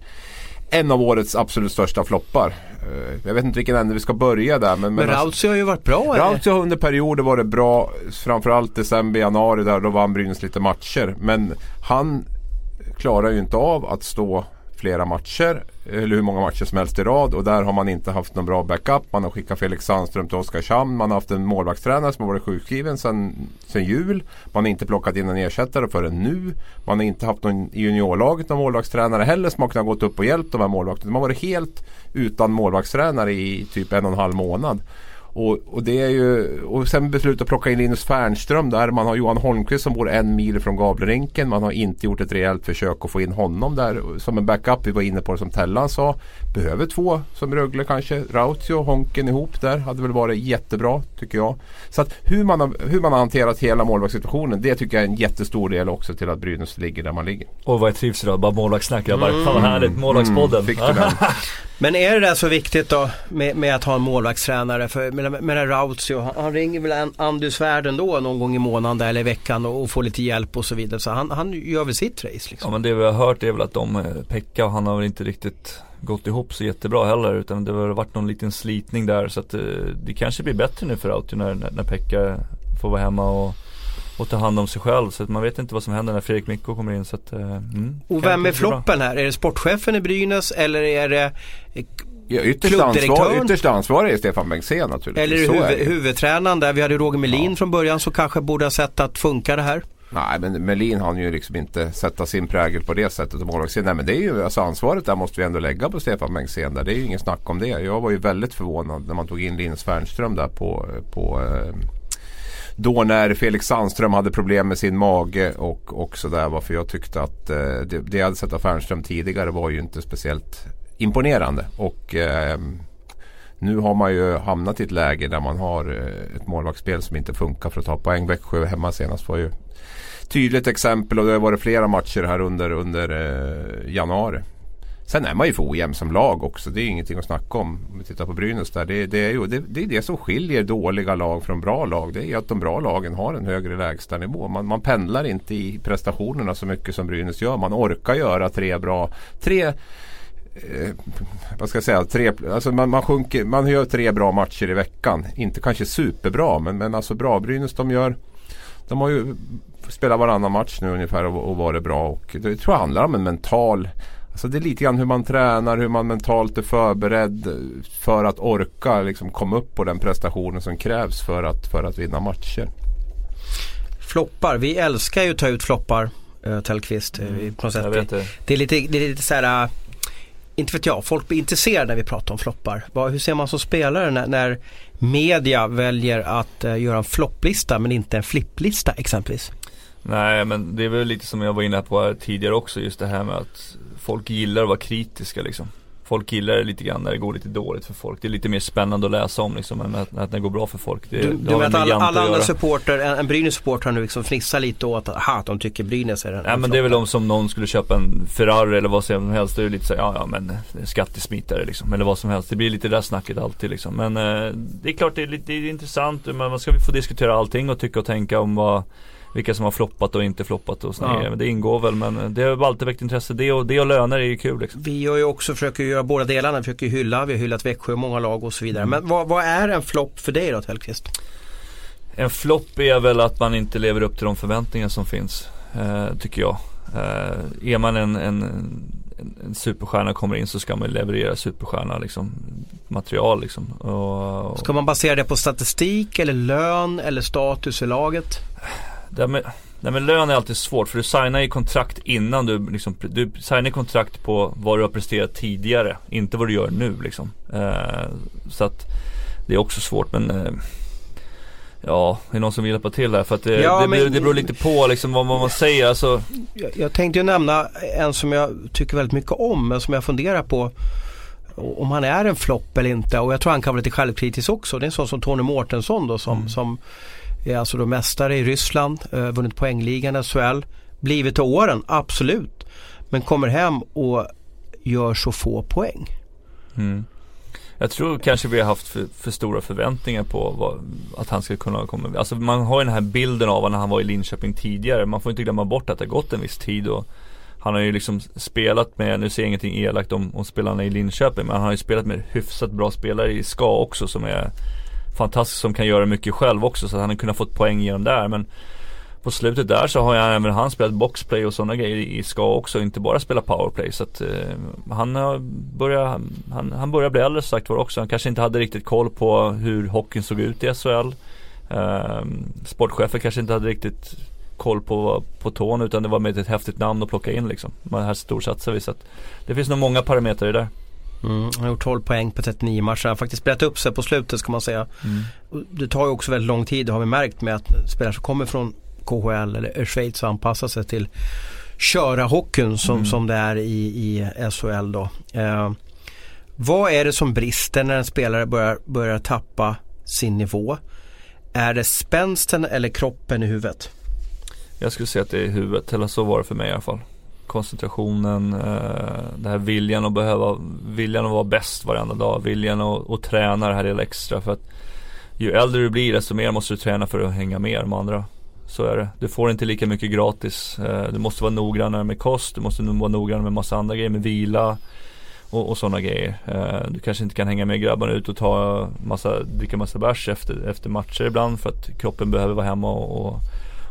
en av årets absolut största floppar. Eh, Jag vet inte vilken ände vi ska börja där. Men, Men alltså- Rautio har ju varit bra. Rautio har under perioder varit bra. Framförallt december, januari där då vann Brynäs lite matcher. Men han klarar ju inte av att stå flera matcher. Eller hur många matcher som helst i rad. Och där har man inte haft någon bra backup. Man har skickat Felix Sandström till Oskarshamn. Man har haft en målvaktstränare som har varit sjukskriven sedan sen jul. Man har inte plockat in en ersättare förrän nu. Man har inte haft någon i juniorlaget någon målvaktstränare heller som har kunnat gått upp och hjälpt de här målvakterna. Man har varit helt utan målvaktstränare i typ en och en halv månad. Och, och, det är ju, och sen besluta att plocka in Linus Fernström där. Man har Johan Holmqvist som bor en mil från Gavlerinken. Man har inte gjort ett rejält försök att få in honom där som en backup. Vi var inne på det som Tellan sa. Behöver två som Rögle kanske. Rautio och Honken ihop där hade väl varit jättebra tycker jag. Så att hur man har, hur man har hanterat hela målvaktssituationen det tycker jag är en jättestor del också till att Brynäs ligger där man ligger. Och vad jag trivs idag, bara målvaktssnack. Bara, fan vad härligt, målvaktspodden. Mm, fick du den? <laughs> Men är det där så viktigt då med, med att ha en målvaktstränare? För med, med den Rautio, han, han ringer väl en Andy Svärd ändå någon gång i månaden eller i veckan och, och får lite hjälp och så vidare. Så han, han gör väl sitt race liksom? Ja men det vi har hört är väl att de, eh, Pekka och han har väl inte riktigt gått ihop så jättebra heller utan det har varit någon liten slitning där så att eh, det kanske blir bättre nu för Rautio när, när, när Pekka får vara hemma och, och ta hand om sig själv så att man vet inte vad som händer när Fredrik Mikko kommer in så att, eh, mm, Och vem är floppen här? Är det sportchefen i Brynäs eller är det eh, Ja, ytterst, ansvar, ytterst ansvarig är Stefan Bengtzén naturligtvis. Eller huvud, huvudtränaren där? Vi hade Roger Melin Ja. från början så kanske borde ha sett att funka det här. Nej men Melin han ju liksom inte sätta sin prägel på det sättet. Och målvaktssidan. Nej men det är ju alltså ansvaret där måste vi ändå lägga på Stefan Bengtzén där. Det är ju ingen snack om det. Jag var ju väldigt förvånad när man tog in Linus Fernström där på, på eh, då när Felix Sandström hade problem med sin mage och, och sådär. Varför jag tyckte att eh, det, det jag hade sett av Fernström tidigare var ju inte speciellt imponerande. Och eh, nu har man ju hamnat i ett läge där man har eh, ett målvaktsspel som inte funkar för att ta poäng. Växjö hemma senast var ju tydligt exempel och det har varit flera matcher här under, under eh, januari. Sen är man ju för ojämn som lag också. Det är ingenting att snacka om. Om vi tittar på Brynäs där. Det, det är ju det, det, är det som skiljer dåliga lag från bra lag. Det är att de bra lagen har en högre lägstanivå. Man, man pendlar inte i prestationerna så mycket som Brynäs gör. Man orkar göra tre bra, tre eh, vad ska jag säga, tre, alltså man, man, sjunker, man gör tre bra matcher i veckan. Inte kanske superbra men, men alltså bra. Brynäs de gör de har ju spelat varannan match nu ungefär och, och varit bra. Och det tror jag handlar om en mental Alltså det är lite grann hur man tränar, hur man mentalt är förberedd för att orka liksom komma upp på den prestationen som krävs för att, för att vinna matcher. Floppar, vi älskar ju att ta ut floppar uh, Tellqvist. Eh, mm, på något sätt. Det. det. är lite, det är lite så här, uh, inte vet jag, folk blir intresserade när vi pratar om floppar. Hur ser man som spelare när, när media väljer att uh, göra en flopplista men inte en flipplista exempelvis? Nej men det är väl lite som jag var inne på tidigare också just det här med att folk gillar att vara kritiska liksom. Folk gillar det lite grann när det går lite dåligt för folk. Det är lite mer spännande att läsa om liksom än att, att det går bra för folk. Det, du det du vet alla, alla andra supporter, en, en Brynäs-supporter nu liksom fnissar lite åt att, de tycker Brynäs är en Nej men det är väl om som någon skulle köpa en Ferrari eller vad som helst. Det är lite så ja ja men skattesmitare liksom. Eller vad som helst. Det blir lite det där snacket alltid liksom. Men eh, det är klart det är, lite, det är intressant. Men man ska få diskutera allting och tycka och tänka om vad vilka som har floppat och inte floppat och sådana ja. Det ingår väl men det har alltid väckt intresse. Det och, det och löner är ju kul. Liksom. Vi gör ju också, försöker göra båda delarna. Vi försöker hylla, vi har hyllat Växjö, många lag och så vidare. Mm. Men vad, vad, är en flopp för dig då Tellqvist? En flopp är väl att man inte lever upp till de förväntningar som finns. Eh, tycker jag. Eh, är man en, en, en, superstjärna kommer in så ska man leverera superstjärna liksom, material liksom. Och, och... Ska man basera det på statistik eller lön eller status i laget? Det med, det med lön är alltid svårt för du signar ju kontrakt innan du liksom, du signar kontrakt på vad du har presterat tidigare, inte vad du gör nu liksom. Eh, så att det är också svårt men eh, Ja, det är någon som vill hjälpa till här för att det, ja, det, men, det beror lite på liksom vad, vad man säger alltså. jag, jag tänkte ju nämna en som jag tycker väldigt mycket om men som jag funderar på om han är en flopp eller inte och jag tror han kan vara lite självkritisk också. Det är en sån som Tony Mårtensson då som, mm. som är alltså då mästare i Ryssland, eh, vunnit poängligan i SHL. Blivit till åren, absolut. Men kommer hem och gör så få poäng. Mm. Jag tror kanske vi har haft för, för stora förväntningar på vad, att han ska kunna komma. Alltså man har ju den här bilden av när han var i Linköping tidigare. Man får inte glömma bort att det har gått en viss tid och han har ju liksom spelat med, nu ser jag ingenting elakt om, om spelarna i Linköping, men han har ju spelat med hyfsat bra spelare i SKA också som är fantastisk som kan göra mycket själv också så att han har kunnat fått poäng genom där men på slutet där så har jag även han spelat boxplay och sådana grejer i ska också, inte bara spela powerplay. Så att eh, han har börjat, han, han börjar bli äldre sagt var också. Han kanske inte hade riktigt koll på hur hockeyn såg ut i SHL. Eh, sportchefen kanske inte hade riktigt koll på, på tån utan det var med ett häftigt namn att plocka in liksom. Man här storsatsar vi så att det finns nog många parametrar i det där. Mm, han har gjort 12 poäng på 39 matcher. Han har faktiskt spelat upp sig på slutet ska man säga. Mm. Det tar ju också väldigt lång tid, det har vi märkt med att spelare som kommer från KHL eller Schweiz och anpassar sig till köra hockeyn som, mm. som det är i, i SHL då. Eh, vad är det som brister när en spelare börjar, börjar tappa sin nivå? Är det spänsten eller kroppen i huvudet? Jag skulle säga att det är huvudet, eller så var det för mig i alla fall koncentrationen, eh, den här viljan att behöva, viljan att vara bäst varenda dag, viljan att, att träna det här lilla extra för att ju äldre du blir desto mer måste du träna för att hänga med de andra. Så är det. Du får inte lika mycket gratis. Eh, du måste vara noggrannare med kost, du måste vara noggrannare med massa andra grejer, med vila och, och sådana grejer. Eh, du kanske inte kan hänga med grabbarna ut och ta massa, dricka massa bärs efter, efter matcher ibland för att kroppen behöver vara hemma och, och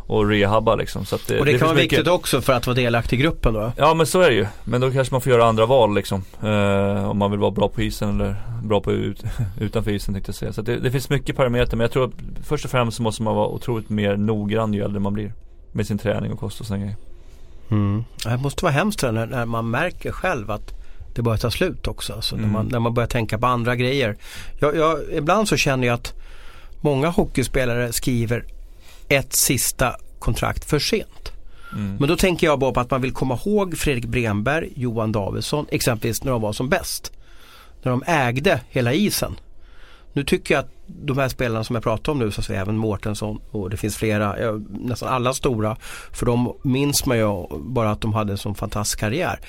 och rehabba liksom. Så det, och det, det kan vara viktigt också för att vara delaktig i gruppen då? Ja men så är det ju. Men då kanske man får göra andra val liksom. Eh, om man vill vara bra på isen eller bra på ut, <laughs> utanför isen tänkte jag säga. Så det, det, finns mycket parametrar. Men jag tror att först och främst så måste man vara otroligt mer noggrann ju äldre man blir. Med sin träning och kost och sådana grejer. Mm. Det måste vara hemskt när, när man märker själv att det börjar ta slut också. Alltså mm. när, man, när man börjar tänka på andra grejer. Jag, jag, ibland så känner jag att många hockeyspelare skriver ett sista kontrakt för sent. Mm. Men då tänker jag bara på att man vill komma ihåg Fredrik Bremberg, Johan Davidsson exempelvis när de var som bäst. När de ägde hela isen. Nu tycker jag att de här spelarna som jag pratar om nu, så säga, även Mårtensson och det finns flera, nästan alla stora. För de minns man ju bara att de hade en sån fantastisk karriär.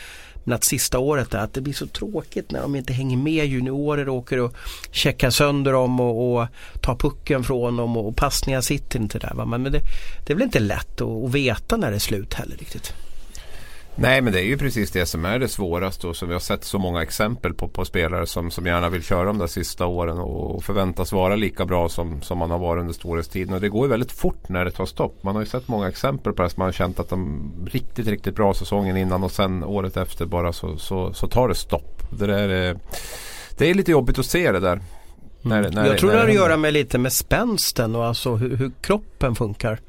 Men att sista året där, att det blir så tråkigt när de inte hänger med. Juniorer åker och checkar sönder dem och, och tar pucken från dem och, och passningar sitter inte där. Va? Men det, det är väl inte lätt att, att veta när det är slut heller riktigt. Nej men det är ju precis det som är det svåraste och som vi har sett så många exempel på, på spelare som, som gärna vill köra de där sista åren och, förväntas vara lika bra som, som man har varit under storhetstiden. Och det går ju väldigt fort när det tar stopp. Man har ju sett många exempel på det som man har känt att de riktigt, riktigt bra säsongen innan och sen året efter bara så, så, så tar det stopp. Det, där är, det är lite jobbigt att se det där. När, när, jag tror när det har att göra med lite med spänsten och alltså hur, hur kroppen funkar.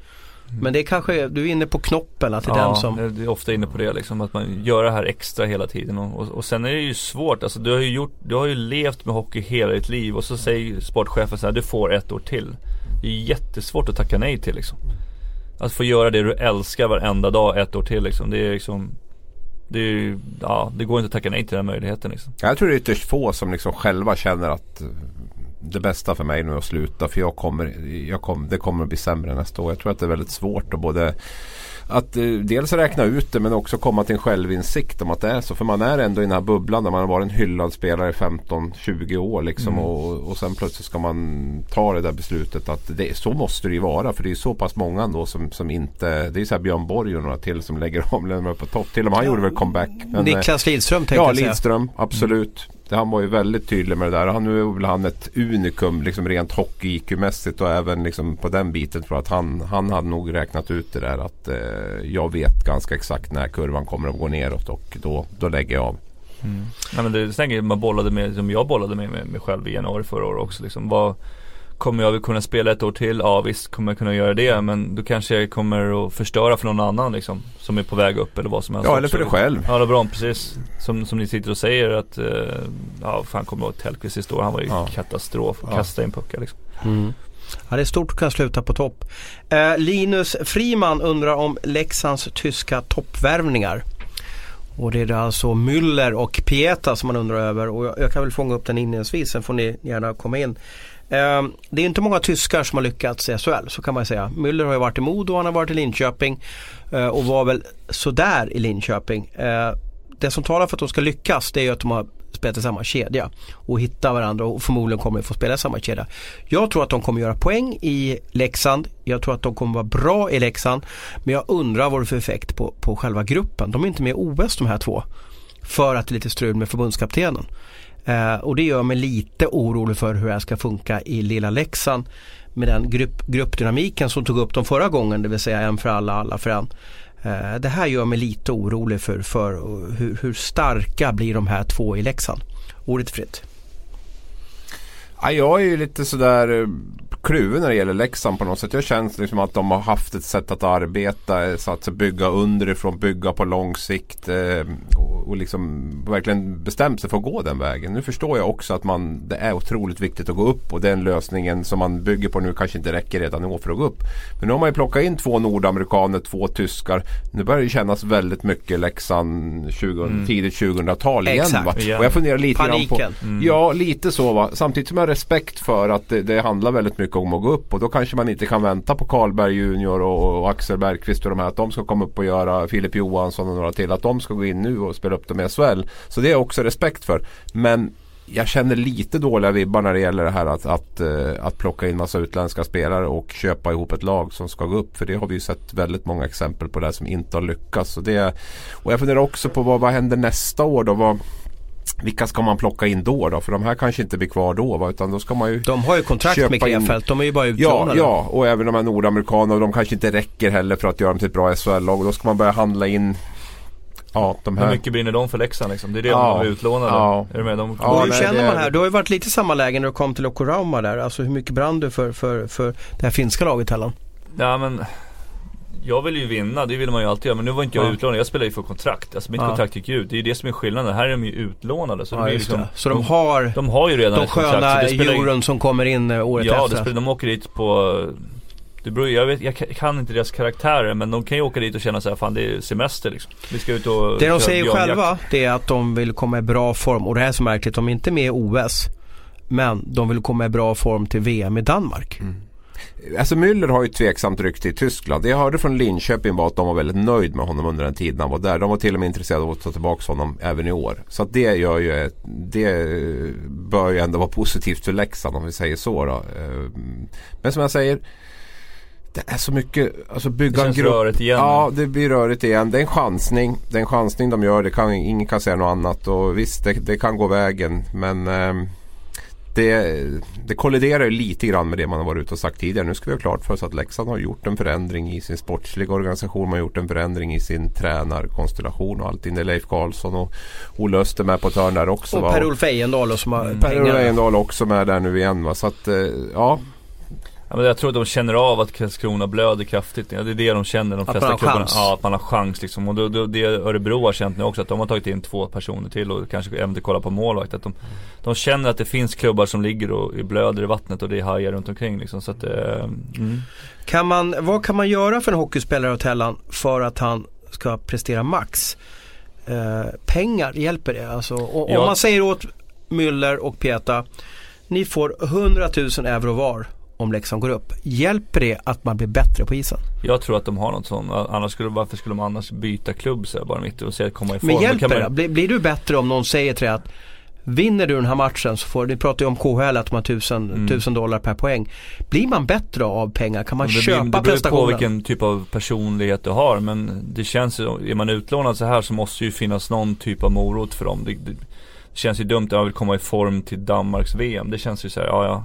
Men det är kanske, du är inne på knoppen, att det är ja, den som... jag är ofta inne på det liksom. Att man gör det här extra hela tiden. Och, och, och sen är det ju svårt. Alltså du har ju gjort, du har ju levt med hockey hela ditt liv. Och så säger sportchefen så här, du får ett år till. Det är jättesvårt att tacka nej till liksom. Att få göra det du älskar varenda dag ett år till liksom. Det är liksom det, är, ja, det går inte att tacka nej till den möjligheten liksom. Jag tror det är ytterst få som liksom själva känner att det bästa för mig nu att sluta för jag kommer, jag kommer, det kommer att bli sämre nästa år. Jag tror att det är väldigt svårt att både att eh, dels räkna ut det men också komma till en självinsikt om att det är så. För man är ändå i den här bubblan där man har varit en hyllad spelare i 15-20 år liksom. Mm. Och, och sen plötsligt ska man ta det där beslutet att det, så måste det ju vara. För det är så pass många ändå som, som inte, det är så här Björn Borg och några till som lägger om, lämnar på topp. Till och med han gjorde väl comeback. men, eh, Niklas Lidström tänkte Ja, jag säga. Lidström, absolut. Det- han var ju väldigt tydlig med det där. Han, nu är väl han ett unikum liksom rent hockey-IQ-mässigt och även liksom på den biten tror jag att han, han hade nog räknat ut det där att eh, jag vet ganska exakt när kurvan kommer att gå neråt och då, då lägger jag av. Mm. Nej men det är säkert man bollade med, som jag bollade med mig själv i januari förra året också liksom. Vad, kommer jag väl kunna spela ett år till? Ja visst kommer jag kunna göra det men då kanske jag kommer att förstöra för någon annan liksom. Som är på väg upp eller vad som helst Ja, eller för dig själv. Ja, LeBron precis. Som, som ni sitter och säger att, eh, ja fan kommer ihåg Tellqvist sista år, han var ju Ja. katastrof och Ja. kastade in puckar liksom. Mm. Ja, det är stort att kunna sluta på topp. Eh, Linus Friman undrar om Leksands tyska toppvärvningar. Och det är alltså Müller och Pieta som man undrar över och jag, jag kan väl fånga upp den inledningsvis, sen får ni gärna komma in. Eh, det är inte många tyskar som har lyckats i SHL, så kan man säga. Müller har ju varit i Modo, han har varit i Linköping eh, och var väl sådär i Linköping. Eh, det som talar för att de ska lyckas det är ju att de har spelat i samma kedja och hitta varandra och förmodligen kommer få spela i samma kedja. Jag tror att de kommer göra poäng i Leksand. Jag tror att de kommer vara bra i Leksand. Men jag undrar vad det är för effekt på, på själva gruppen. De är inte med i OS de här två. För att det är lite strul med förbundskaptenen. Eh, och det gör mig lite orolig för hur det här ska funka i lilla Leksand. Med den grupp, gruppdynamiken som tog upp dem förra gången, det vill säga en för alla, alla för en. Eh, det här gör mig lite orolig för, för hur, hur starka blir de här två i Leksand. Ordet fritt. Ja, jag är ju lite sådär eh, kluven när det gäller Leksand på något sätt. Jag känns liksom att de har haft ett sätt att arbeta. eh, Så att bygga underifrån, bygga på lång sikt. Eh, och, liksom verkligen bestämt sig för att gå den vägen. Nu förstår jag också att man, det är otroligt viktigt att gå upp. Och den lösningen som man bygger på nu kanske inte räcker redan i år för att gå upp. Men nu har man ju plockat in två nordamerikaner, två tyskar. Nu börjar det kännas väldigt mycket Leksand 20, tidigt 2000-tal igen. Exakt. Va? Och jag funderar lite grann Paniken. på Ja, lite så va. Samtidigt som jag har respekt för att det, det handlar väldigt mycket om att gå upp. Och då kanske man inte kan vänta på Karlberg Junior och, och Axel Bergqvist och de här. Att de ska komma upp och göra Filip Johansson och några till. Att de ska gå in nu och spela upp dem i SHL. Så det har jag också respekt för. Men jag känner lite dåliga vibbar när det gäller det här att, att, eh, att plocka in massa utländska spelare och köpa ihop ett lag som ska gå upp. För det har vi ju sett väldigt många exempel på där som inte har lyckats. Och, det, och jag funderar också på vad, vad händer nästa år då? Vad, vilka ska man plocka in då, då? För de här kanske inte blir kvar då va? Utan då ska man ju De har ju kontrakt med Krefeld, de är ju bara Ja, utlånade. ja, och även de här nordamerikanerna. De kanske inte räcker heller för att göra dem till ett bra SHL-lag. Och då ska man börja handla in Ja, de Hur här. mycket brinner de för Leksand liksom? Det är det Ja. de är utlånade. Ja. Är du med? De, Ja, hur nej, känner det man är- här? Du har ju varit lite i samma läge när du kom till Okurauma där. Alltså hur mycket brann du för, för, för det här finska laget Hellan? Ja men Jag vill ju vinna, det vill man ju alltid göra. Men nu var inte jag Ja. utlånad, jag spelar ju för kontrakt. Alltså mitt Ja. kontrakt gick ut. Det är ju det som är skillnaden. Här är de ju utlånade. Så, Ja, just liksom. Så de har de har ju redan de ett kontrakt. sköna det spelar euron som kommer in eh, året Ja, det efter. spelar, de åker dit på Det beror, jag, vet, jag kan inte deras karaktärer men de kan ju åka dit och känna så här, fan det är semester liksom. Vi ska ut och Det de säger björnjakt. själva det är att de vill komma i bra form och det här är så märkligt, de är inte med i OS. Men de vill komma i bra form till VM i Danmark. Alltså Müller har ju tveksamt rykte i Tyskland. Det jag hörde från Linköping var att de var väldigt nöjd med honom under den tiden han var där. De var till och med intresserade av att ta tillbaka honom även i år. Så det gör ju det bör ju ändå vara positivt för Leksand om vi säger så. Då. Eh, Men som jag säger det är så mycket, alltså bygga Det en grupp. rörigt igen. Ja, det blir rörigt igen. Det är en chansning. Det är en chansning de gör. Det kan, ingen kan säga något annat. Och visst, det, det kan gå vägen. Men ehm, det, det kolliderar ju lite grann med det man har varit ute och sagt tidigare. Nu ska vi ha klart för oss att Leksand har gjort en förändring i sin sportsliga organisation. Man har gjort en förändring i sin tränarkonstellation och allting. Det är Leif Karlsson och Olle Öster med på ett hörn där också. Och? Per-Olof Ejendahl som har Mm. Per-Olof. Ejendahl också med där nu igen. Va? Så att, eh, ja. Ja, men jag tror att de känner av att Karlskrona blöder kraftigt. Ja, det är det de känner de Att flesta klubbarna. chans. Ja, att man har chans liksom. Och då, då, det Örebro har känt nu också att de har tagit in två personer till och kanske även kolla på målvakt. Att de, de känner att det finns klubbar som ligger och blöder i vattnet och det är hajar runt omkring liksom. Så att, eh, mm. Kan man, vad kan man göra för en hockeyspelare åt Tellan för att han ska prestera max? Eh, pengar, hjälper det? Alltså, och, Ja. Om man säger åt Müller och Pieta, ni får 100 000 euro var om Leksand går upp. Hjälper det att man blir bättre på isen? Jag tror att de har något sånt. Annars skulle, varför skulle de annars byta klubb så här, bara mitt och se att komma i form? Men hjälper kan det? man- Blir, blir du bättre om någon säger till dig att Vinner du den här matchen så får, ni pratar ju om KHL att man har tusen, Mm. tusen dollar per poäng. Blir man bättre av pengar? Kan man det köpa blir, det beror ju på prestationen? vilken typ av personlighet du har men det känns ju, är man utlånad så här så måste ju finnas någon typ av morot för dem. Det, det, det känns ju dumt att jag vill komma i form till Danmarks VM. Det känns ju så här, ja ja.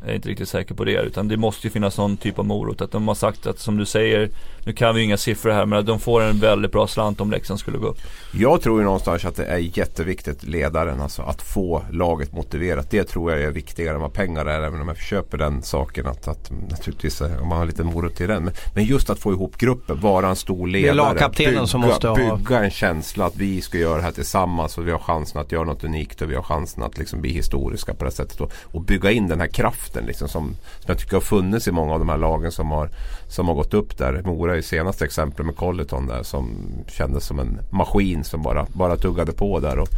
Jag är inte riktigt säker på det utan det måste ju finnas någon typ av morot. Att de har sagt att som du säger, nu kan vi ju inga siffror här men att de får en väldigt bra slant om Leksand skulle gå upp. Jag tror ju någonstans att det är jätteviktigt ledaren alltså att få laget motiverat. Det tror jag är viktigare än vad pengar är även om jag köper den saken att, att naturligtvis eh, om man har lite morot till den. Men, men just att få ihop gruppen, vara en stor ledare. lagkaptenen som måste ha- bygga en känsla att vi ska göra det här tillsammans och vi har chansen att göra något unikt och vi har chansen att liksom bli historiska på det här sättet. Och, och bygga in den här kraften liksom som, som jag tycker har funnits i många av de här lagen som har, som har gått upp där. Mora är ju senaste exempel med Colleton där som kändes som en maskin som bara, bara tuggade på där. Och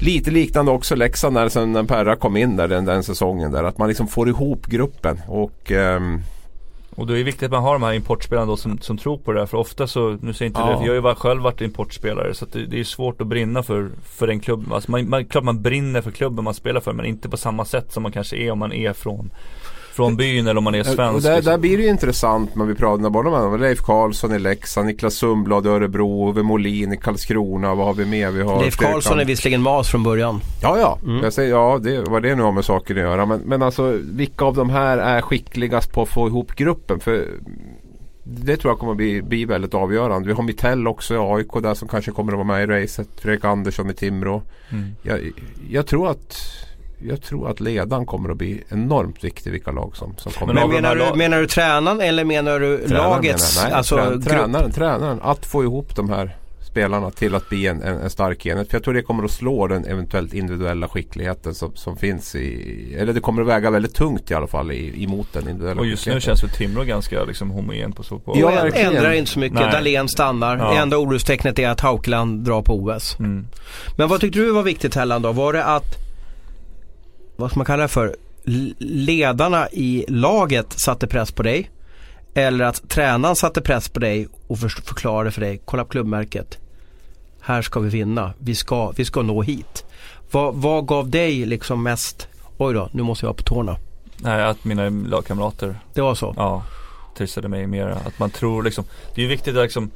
lite liknande också Leksand där sen när Perra kom in där den, den säsongen där. Att man liksom får ihop gruppen. Och ehm, Och då är det viktigt att man har de här importspelarna då som, som tror på det här. För ofta så, nu säger inte Ja. det, jag har ju själv varit importspelare. Så det, det är svårt att brinna för, för den klubben. Alltså man, man, klart man brinner för klubben man spelar för. Men inte på samma sätt som man kanske är om man är från, från byn eller om man är svensk. Och där, liksom. där blir det ju intressant när vi pratar med med Leif Karlsson i Leksand, Niklas Sundblad i Örebro, Ove Molin i Karlskrona. Vad har vi mer? Vi har Leif Karlsson är visserligen mas från början. Ja, ja. Mm. Jag säger, ja det, vad det nu har med saker att göra. Men, men alltså vilka av de här är skickligast på att få ihop gruppen? För det tror jag kommer att bli, bli väldigt avgörande. Vi har Mittell också i AIK där som kanske kommer att vara med i racet. Fredrik Andersson i Timrå. Mm. Jag, jag tror att jag tror att ledaren kommer att bli enormt viktig vilka lag som, som kommer. Men menar du, lag- menar du tränaren eller menar du Tränaren lagets? menar jag. Nej, alltså, trä, grupp? tränaren, tränaren. Att få ihop de här spelarna till att bli en, en, en stark enhet. För jag tror det kommer att slå den eventuellt individuella skickligheten som, som finns i, eller det kommer att väga väldigt tungt i alla fall i, emot den individuella Och just nu känns väl Timrå ganska liksom homogen på så på. Ja, Och verkligen. ändrar inte så mycket. Dahlén stannar. Ja. Det enda orostecknet är att Haukeland drar på OS. Mm. Men vad tyckte du var viktigt Helland då? Var det att, vad ska man kalla det för, ledarna i laget satte press på dig? Eller att tränaren satte press på dig och för- förklarade för dig, kolla på klubbmärket. Här ska vi vinna, vi ska, vi ska nå hit. Vad, vad gav dig liksom mest, oj då, nu måste jag vara på tårna. Nej, att mina lagkamrater Det var så? Ja, trissade mig mer. Att man tror liksom, det är ju viktigt att liksom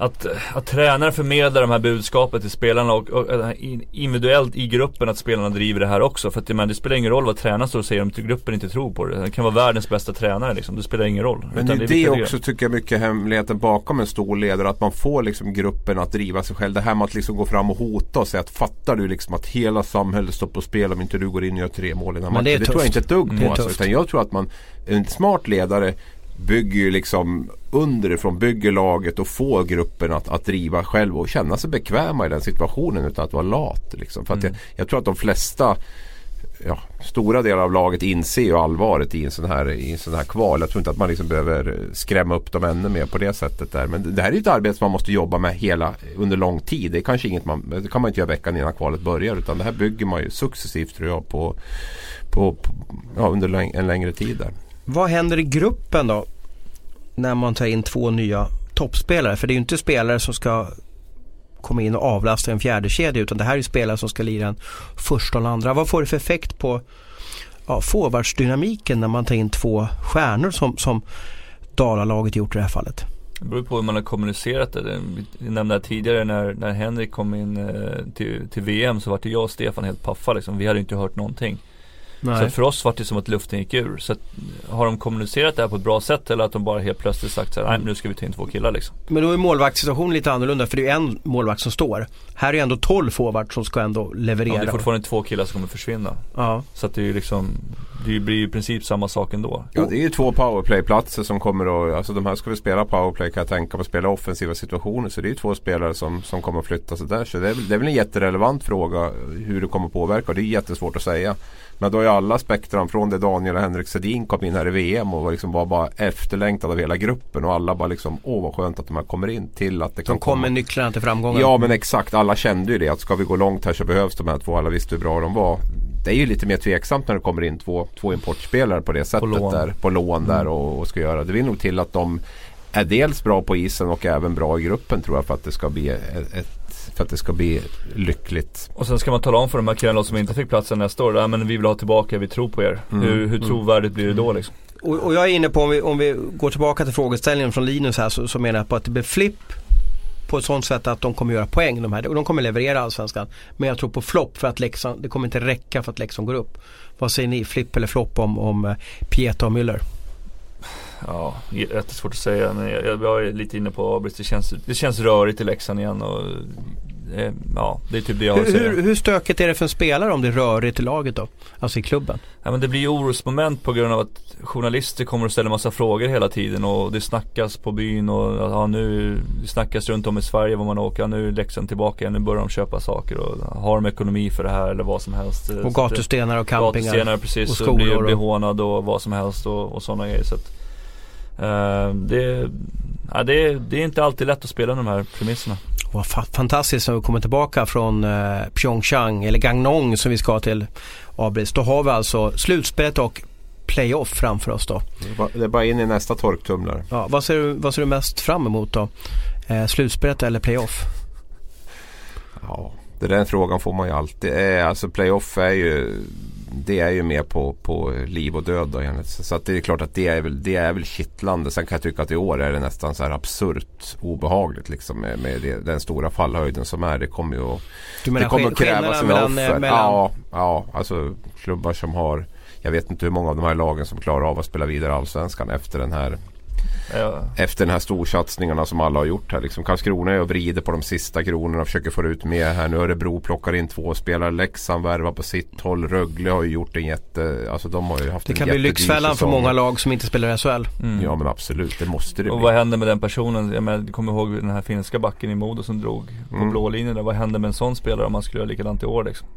att, att tränare förmedlar de här budskapet till spelarna och, och, och in- individuellt i gruppen att spelarna driver det här också. För att men, det spelar ingen roll vad tränaren står och säger om gruppen inte tror på det. Det kan vara världens bästa tränare liksom. Det spelar ingen roll. Men Utan det är det också tycker jag mycket hemligheten bakom en stor ledare. Att man får liksom gruppen att driva sig själv. Det här med att liksom gå fram och hota och säga att fattar du liksom att hela samhället står på spel om inte du går in och gör tre mål i den här det matchen. är Det, tror jag inte ett dugg Mm. Det är på. Alltså, tufft. utan jag tror att man, en smart ledare bygger ju liksom underifrån, bygger laget och får gruppen att, att driva själv och känna sig bekväma i den situationen utan att vara lat. Liksom. För Mm. jag, jag tror att de flesta ja, stora delar av laget inser ju allvaret i en sån här, i en sån här kval. Jag tror inte att man liksom behöver skrämma upp dem ännu mer på det sättet där. Men det här är ett arbete som man måste jobba med hela, under lång tid. Det är kanske inget man, det kan man inte göra veckan innan kvalet börjar. Utan det här bygger man ju successivt tror jag på, på, på ja, under en längre tid där. Vad händer i gruppen då? När man tar in två nya toppspelare. För det är ju inte spelare som ska komma in och avlasta en fjärde kedja utan det här är spelare som ska lira en första och en andra. Vad får det för effekt på ja, forwardsdynamiken när man tar in två stjärnor som, som Dalalaget gjort i det här fallet? Det beror på hur man har kommunicerat det. Vi nämnde här tidigare när, när Henrik kom in eh, till, till VM så var det jag och Stefan helt paffa liksom. Vi hade inte hört någonting. Nej. Så för oss var det som att luften gick ur. Så att, har de kommunicerat det här på ett bra sätt eller att de bara helt plötsligt sagt så här, nej nu ska vi ta in två killar liksom. Men då är målvaktssituationen lite annorlunda för det är en målvakt som står. Här är ändå 12 forwards som ska ändå leverera. Ja, det är fortfarande två killar som kommer försvinna. Ja. Så att det är ju liksom det blir i princip samma sak ändå. Ja det är ju två powerplay-platser som kommer att, alltså de här ska vi spela powerplay kan jag tänka mig, spela offensiva situationer. Så det är ju två spelare som, som kommer att flytta sig där. Så det är, det är väl en jätterelevant fråga hur det kommer att påverka. Det är jättesvårt att säga. Men då är alla spektrum från det Daniel och Henrik Sedin kom in här i VM och var, liksom var bara efterlängtad av hela gruppen och alla bara liksom åh vad skönt att de här kommer in till att det kan De kom med nycklarna till framgången. Ja men exakt, alla kände ju det att ska vi gå långt här så behövs de här två. Alla visste hur bra de var. Det är ju lite mer tveksamt när det kommer in två, två importspelare på det sättet på lån. där. På lån där mm. och, och ska göra. Det vill nog till att de är dels bra på isen och även bra i gruppen tror jag för att det ska bli ett, ett för att det ska bli lyckligt. Och sen ska man tala om för de här killarna som inte fick platsen nästa år, men vi vill ha tillbaka, vi tror på er. Mm. Hur, hur mm. trovärdigt blir det då liksom? Och, och, jag är inne på, om vi, om vi går tillbaka till frågeställningen från Linus här, så, så menar jag på att det blir flipp på ett sånt sätt att de kommer göra poäng de här. Och de kommer leverera allsvenskan. Men jag tror på flopp för att Leksand, det kommer inte räcka för att Leksand går upp. Vad säger ni, flipp eller flopp om, om eh, Pieta och Müller? Ja, jättesvårt att säga. Men jag, jag är lite inne på Abris. Det känns, det känns rörigt i Leksand igen. Och eh, ja, det är typ det jag har att säga. Hur, hur stökigt är det för en spelare om det är rörigt i laget då? Alltså i klubben? Ja men det blir ju orosmoment på grund av att journalister kommer att ställa massa frågor hela tiden och det snackas på byn och ja, nu det snackas runt om i Sverige var man åker. Ja, nu är Leksand tillbaka igen, nu börjar de köpa saker och har de ekonomi för det här eller vad som helst. Och gatustenar och campingar. Gatustenar precis, och skolor. Och blir, hånad och vad som helst och, och sådana grejer. Så att, det, ja, det, det är inte alltid lätt att spela de här premisserna. Vad fantastiskt när vi kommer tillbaka från eh, Pyeongchang eller Gangneung som vi ska till Abris. Då har vi alltså slutspelet och playoff framför oss då. Det är bara in i nästa torktumlare. Ja, vad, ser du, vad ser du mest fram emot då? Eh, slutspelet eller playoff? Ja, den frågan får man ju alltid. Eh, alltså playoff är ju det är ju mer på, på liv och död då enligt. Så att det är klart att det är väl, det är väl kittlande. Sen kan jag tycka att i år är det nästan så här absurt obehagligt liksom med, med det, den stora fallhöjden som är. Det kommer ju att, du menar det kommer att krävas sina offer. Mellan... Ja, ja, alltså klubbar som har jag vet inte hur många av de här lagen som klarar av att spela vidare allsvenskan efter den här Ja. Efter den här storsatsningarna som alla har gjort här. Liksom Karlskrona är och vrider på de sista kronorna och försöker få ut mer här. Nu Örebro plockar in två spelare. Leksand värvar på sitt håll. Rögle har ju gjort en jätte... Alltså de har ju haft Det kan bli lyxfällan för många lag som inte spelar i SHL. Mm. Ja men absolut, det måste det Och bli. vad händer med den personen? Jag menar, kommer ihåg den här finska backen i Modo som drog på mm. blå linjen där. Vad händer med en sån spelare om man skulle göra likadant i år liksom?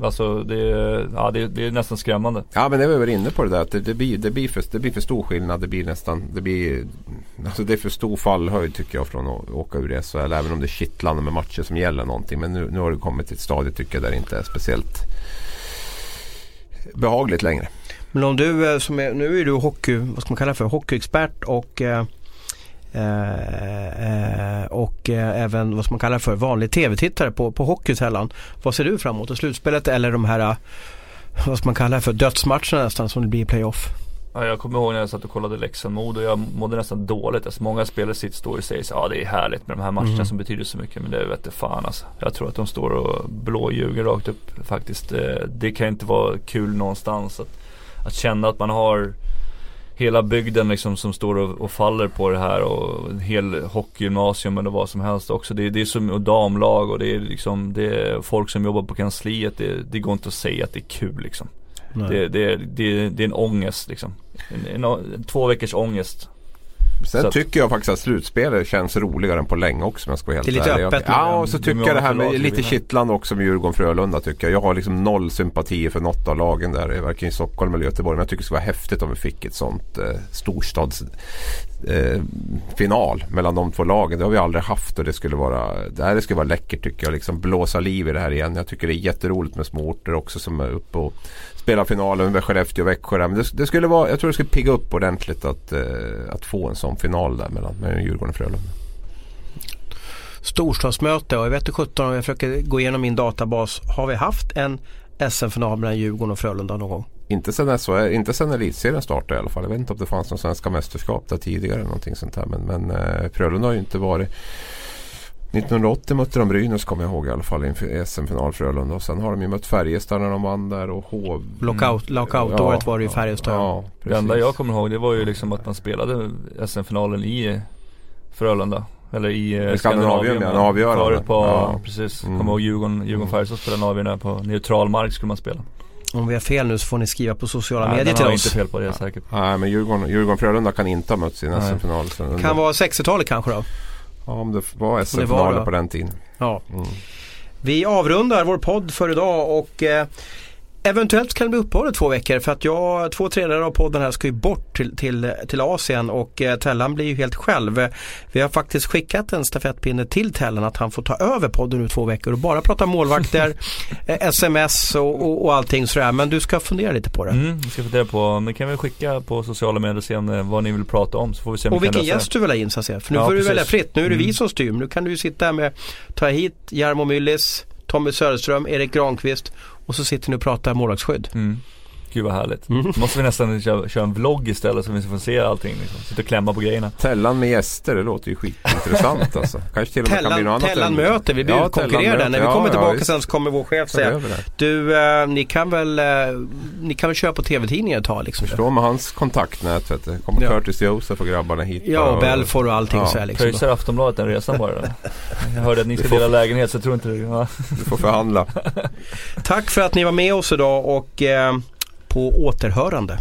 Alltså det är, ja, det, det är nästan skrämmande. Ja men det var väl inne på det där att det, det, blir, det, blir för, det blir för stor skillnad. Det blir nästan, det blir Alltså det är för stor fallhöjd tycker jag från att åka ur SHL. Även om det är kittlande med matcher som gäller någonting. Men nu, nu har det kommit till ett stadie tycker jag där det inte är speciellt behagligt längre. Men om du eh, som är, nu är du hockey, vad ska man kalla för, hockeyexpert och eh, eh, eh, och eh, även vad ska man kalla för vanlig tv-tittare på, på hockeysällan. Vad ser du fram emot? Slutspelet eller de här, eh, vad ska man kalla för, dödsmatcherna nästan som det blir i playoff? Ja, jag kommer ihåg när jag satt och kollade Leksand-Mod och jag mådde nästan dåligt. Alltså, många spelare sitter står och säger så ja det är härligt med de här matcherna mm. som betyder så mycket. Men det vet fan alltså. Jag tror att de står och blåljuger rakt upp faktiskt. Eh, det kan inte vara kul någonstans. Att, att känna att man har hela bygden liksom som står och, och, faller på det här och en hel hockeygymnasium eller vad som helst också. Det, det är som och damlag och det är liksom det är folk som jobbar på kansliet. Det, det går inte att säga att det är kul liksom. Det, det, det, det är en ångest liksom. En, en, en, två veckors ångest. Sen Så tycker jag faktiskt att slutspelet känns roligare än på länge också om jag ska vara helt Det är lite ärlig. öppet Ja, och så är tycker jag det här med lite kittlande också med Djurgården-Frölunda tycker jag. Jag har liksom noll sympati för något av lagen där, varken i Stockholm eller Göteborg. Men jag tycker det skulle vara häftigt om vi fick ett sånt eh, storstads eh, final mellan de två lagen. Det har vi aldrig haft och det skulle vara, det här skulle vara läckert tycker jag. Liksom blåsa liv i det här igen. Jag tycker det är jätteroligt med små orter också som är uppe och spelar finalen med Skellefteå och Växjö. Men det, det skulle vara, jag tror det skulle pigga upp ordentligt att, eh, att få en sån final där mellan, mellan Djurgården och Frölunda. Storstadsmöte och jag vet inte 17 om jag försöker gå igenom min databas. Har vi haft en SM-final mellan Djurgården och Frölunda någon gång? Inte sen, SHL, inte sen elitserien startade i alla fall. Jag vet inte om det fanns någon svenska mästerskap där tidigare. Någonting sånt här. Men, men eh, Frölunda har ju inte varit 1980 mötte de Brynäs kommer jag ihåg i alla fall i SM-final Frölunda. Och sen har de ju mött Färjestad när de vann där och Hov... Lockout, lockout-året var det ju Färjestad. Ja, Det enda jag kommer ihåg det var ju liksom att man spelade SM-finalen i Frölunda. Eller i eh, I Skandinavien, ja, avgörande. Förut på, Ja. precis. Mm. Kommer ihåg Djurgården, Djurgården Färjestad spelade en avgörande på neutral mark skulle man spela. Om vi har fel nu så får ni skriva på sociala Nej, medier till oss. inte fel på det säkert. Nej men Djurgården, Djurgården Frölunda kan inte ha mötts i en Nej. SM-final. Kan vara 60-talet kanske då? Ja om det var SM-finaler på den tiden. Ja. Mm. Vi avrundar vår podd för idag och eh, eventuellt kan det bli uppehåll i två veckor för att jag, två tredjedelar av podden här ska ju bort till, till, till Asien och eh, Tellan blir ju helt själv. Vi har faktiskt skickat en stafettpinne till Tellan att han får ta över podden nu två veckor och bara prata målvakter, <laughs> eh, sms och, och, och allting sådär. Men du ska fundera lite på det. Mm, vi ska fundera på, men kan vi skicka på sociala medier och se om, eh, vad ni vill prata om så får vi se om Och vi kan vilken lösa gäst du vill ha in så att säga. För nu Ja, får du precis. välja fritt. Nu är det vi Mm. som styr. Nu kan du ju sitta här med, ta hit Jarmo Myllys, Tommy Söderström, Erik Granqvist och så sitter ni och pratar målvaktsskydd. Mm. Gud vad härligt. Mm. Då måste vi nästan köra, köra en vlogg istället så vi får se allting liksom. Sitta och klämma på grejerna. Tellan med gäster, det låter ju skitintressant <laughs> alltså. Kanske till och med kan bli något Tellan, annat. Tellan än- möter, vi blir Ja, utkonkurrerade. Tellan När vi kommer Ja, tillbaka ja, sen så kommer vår chef säga. Du, eh, ni kan väl, eh, ni kan väl köra på tv-tidningen ett tag liksom. Förstå med hans kontaktnät vet du. Kommer Ja. Curtis Josef och grabbarna hit. Ja, och Belfor och allting Ja, så här liksom. Pröjsar Aftonbladet den resan bara då? <laughs> Jag hörde att ni ska dela lägenhet så jag tror inte det. Ja. Du får förhandla. Tack för att ni var med oss idag och eh, på återhörande.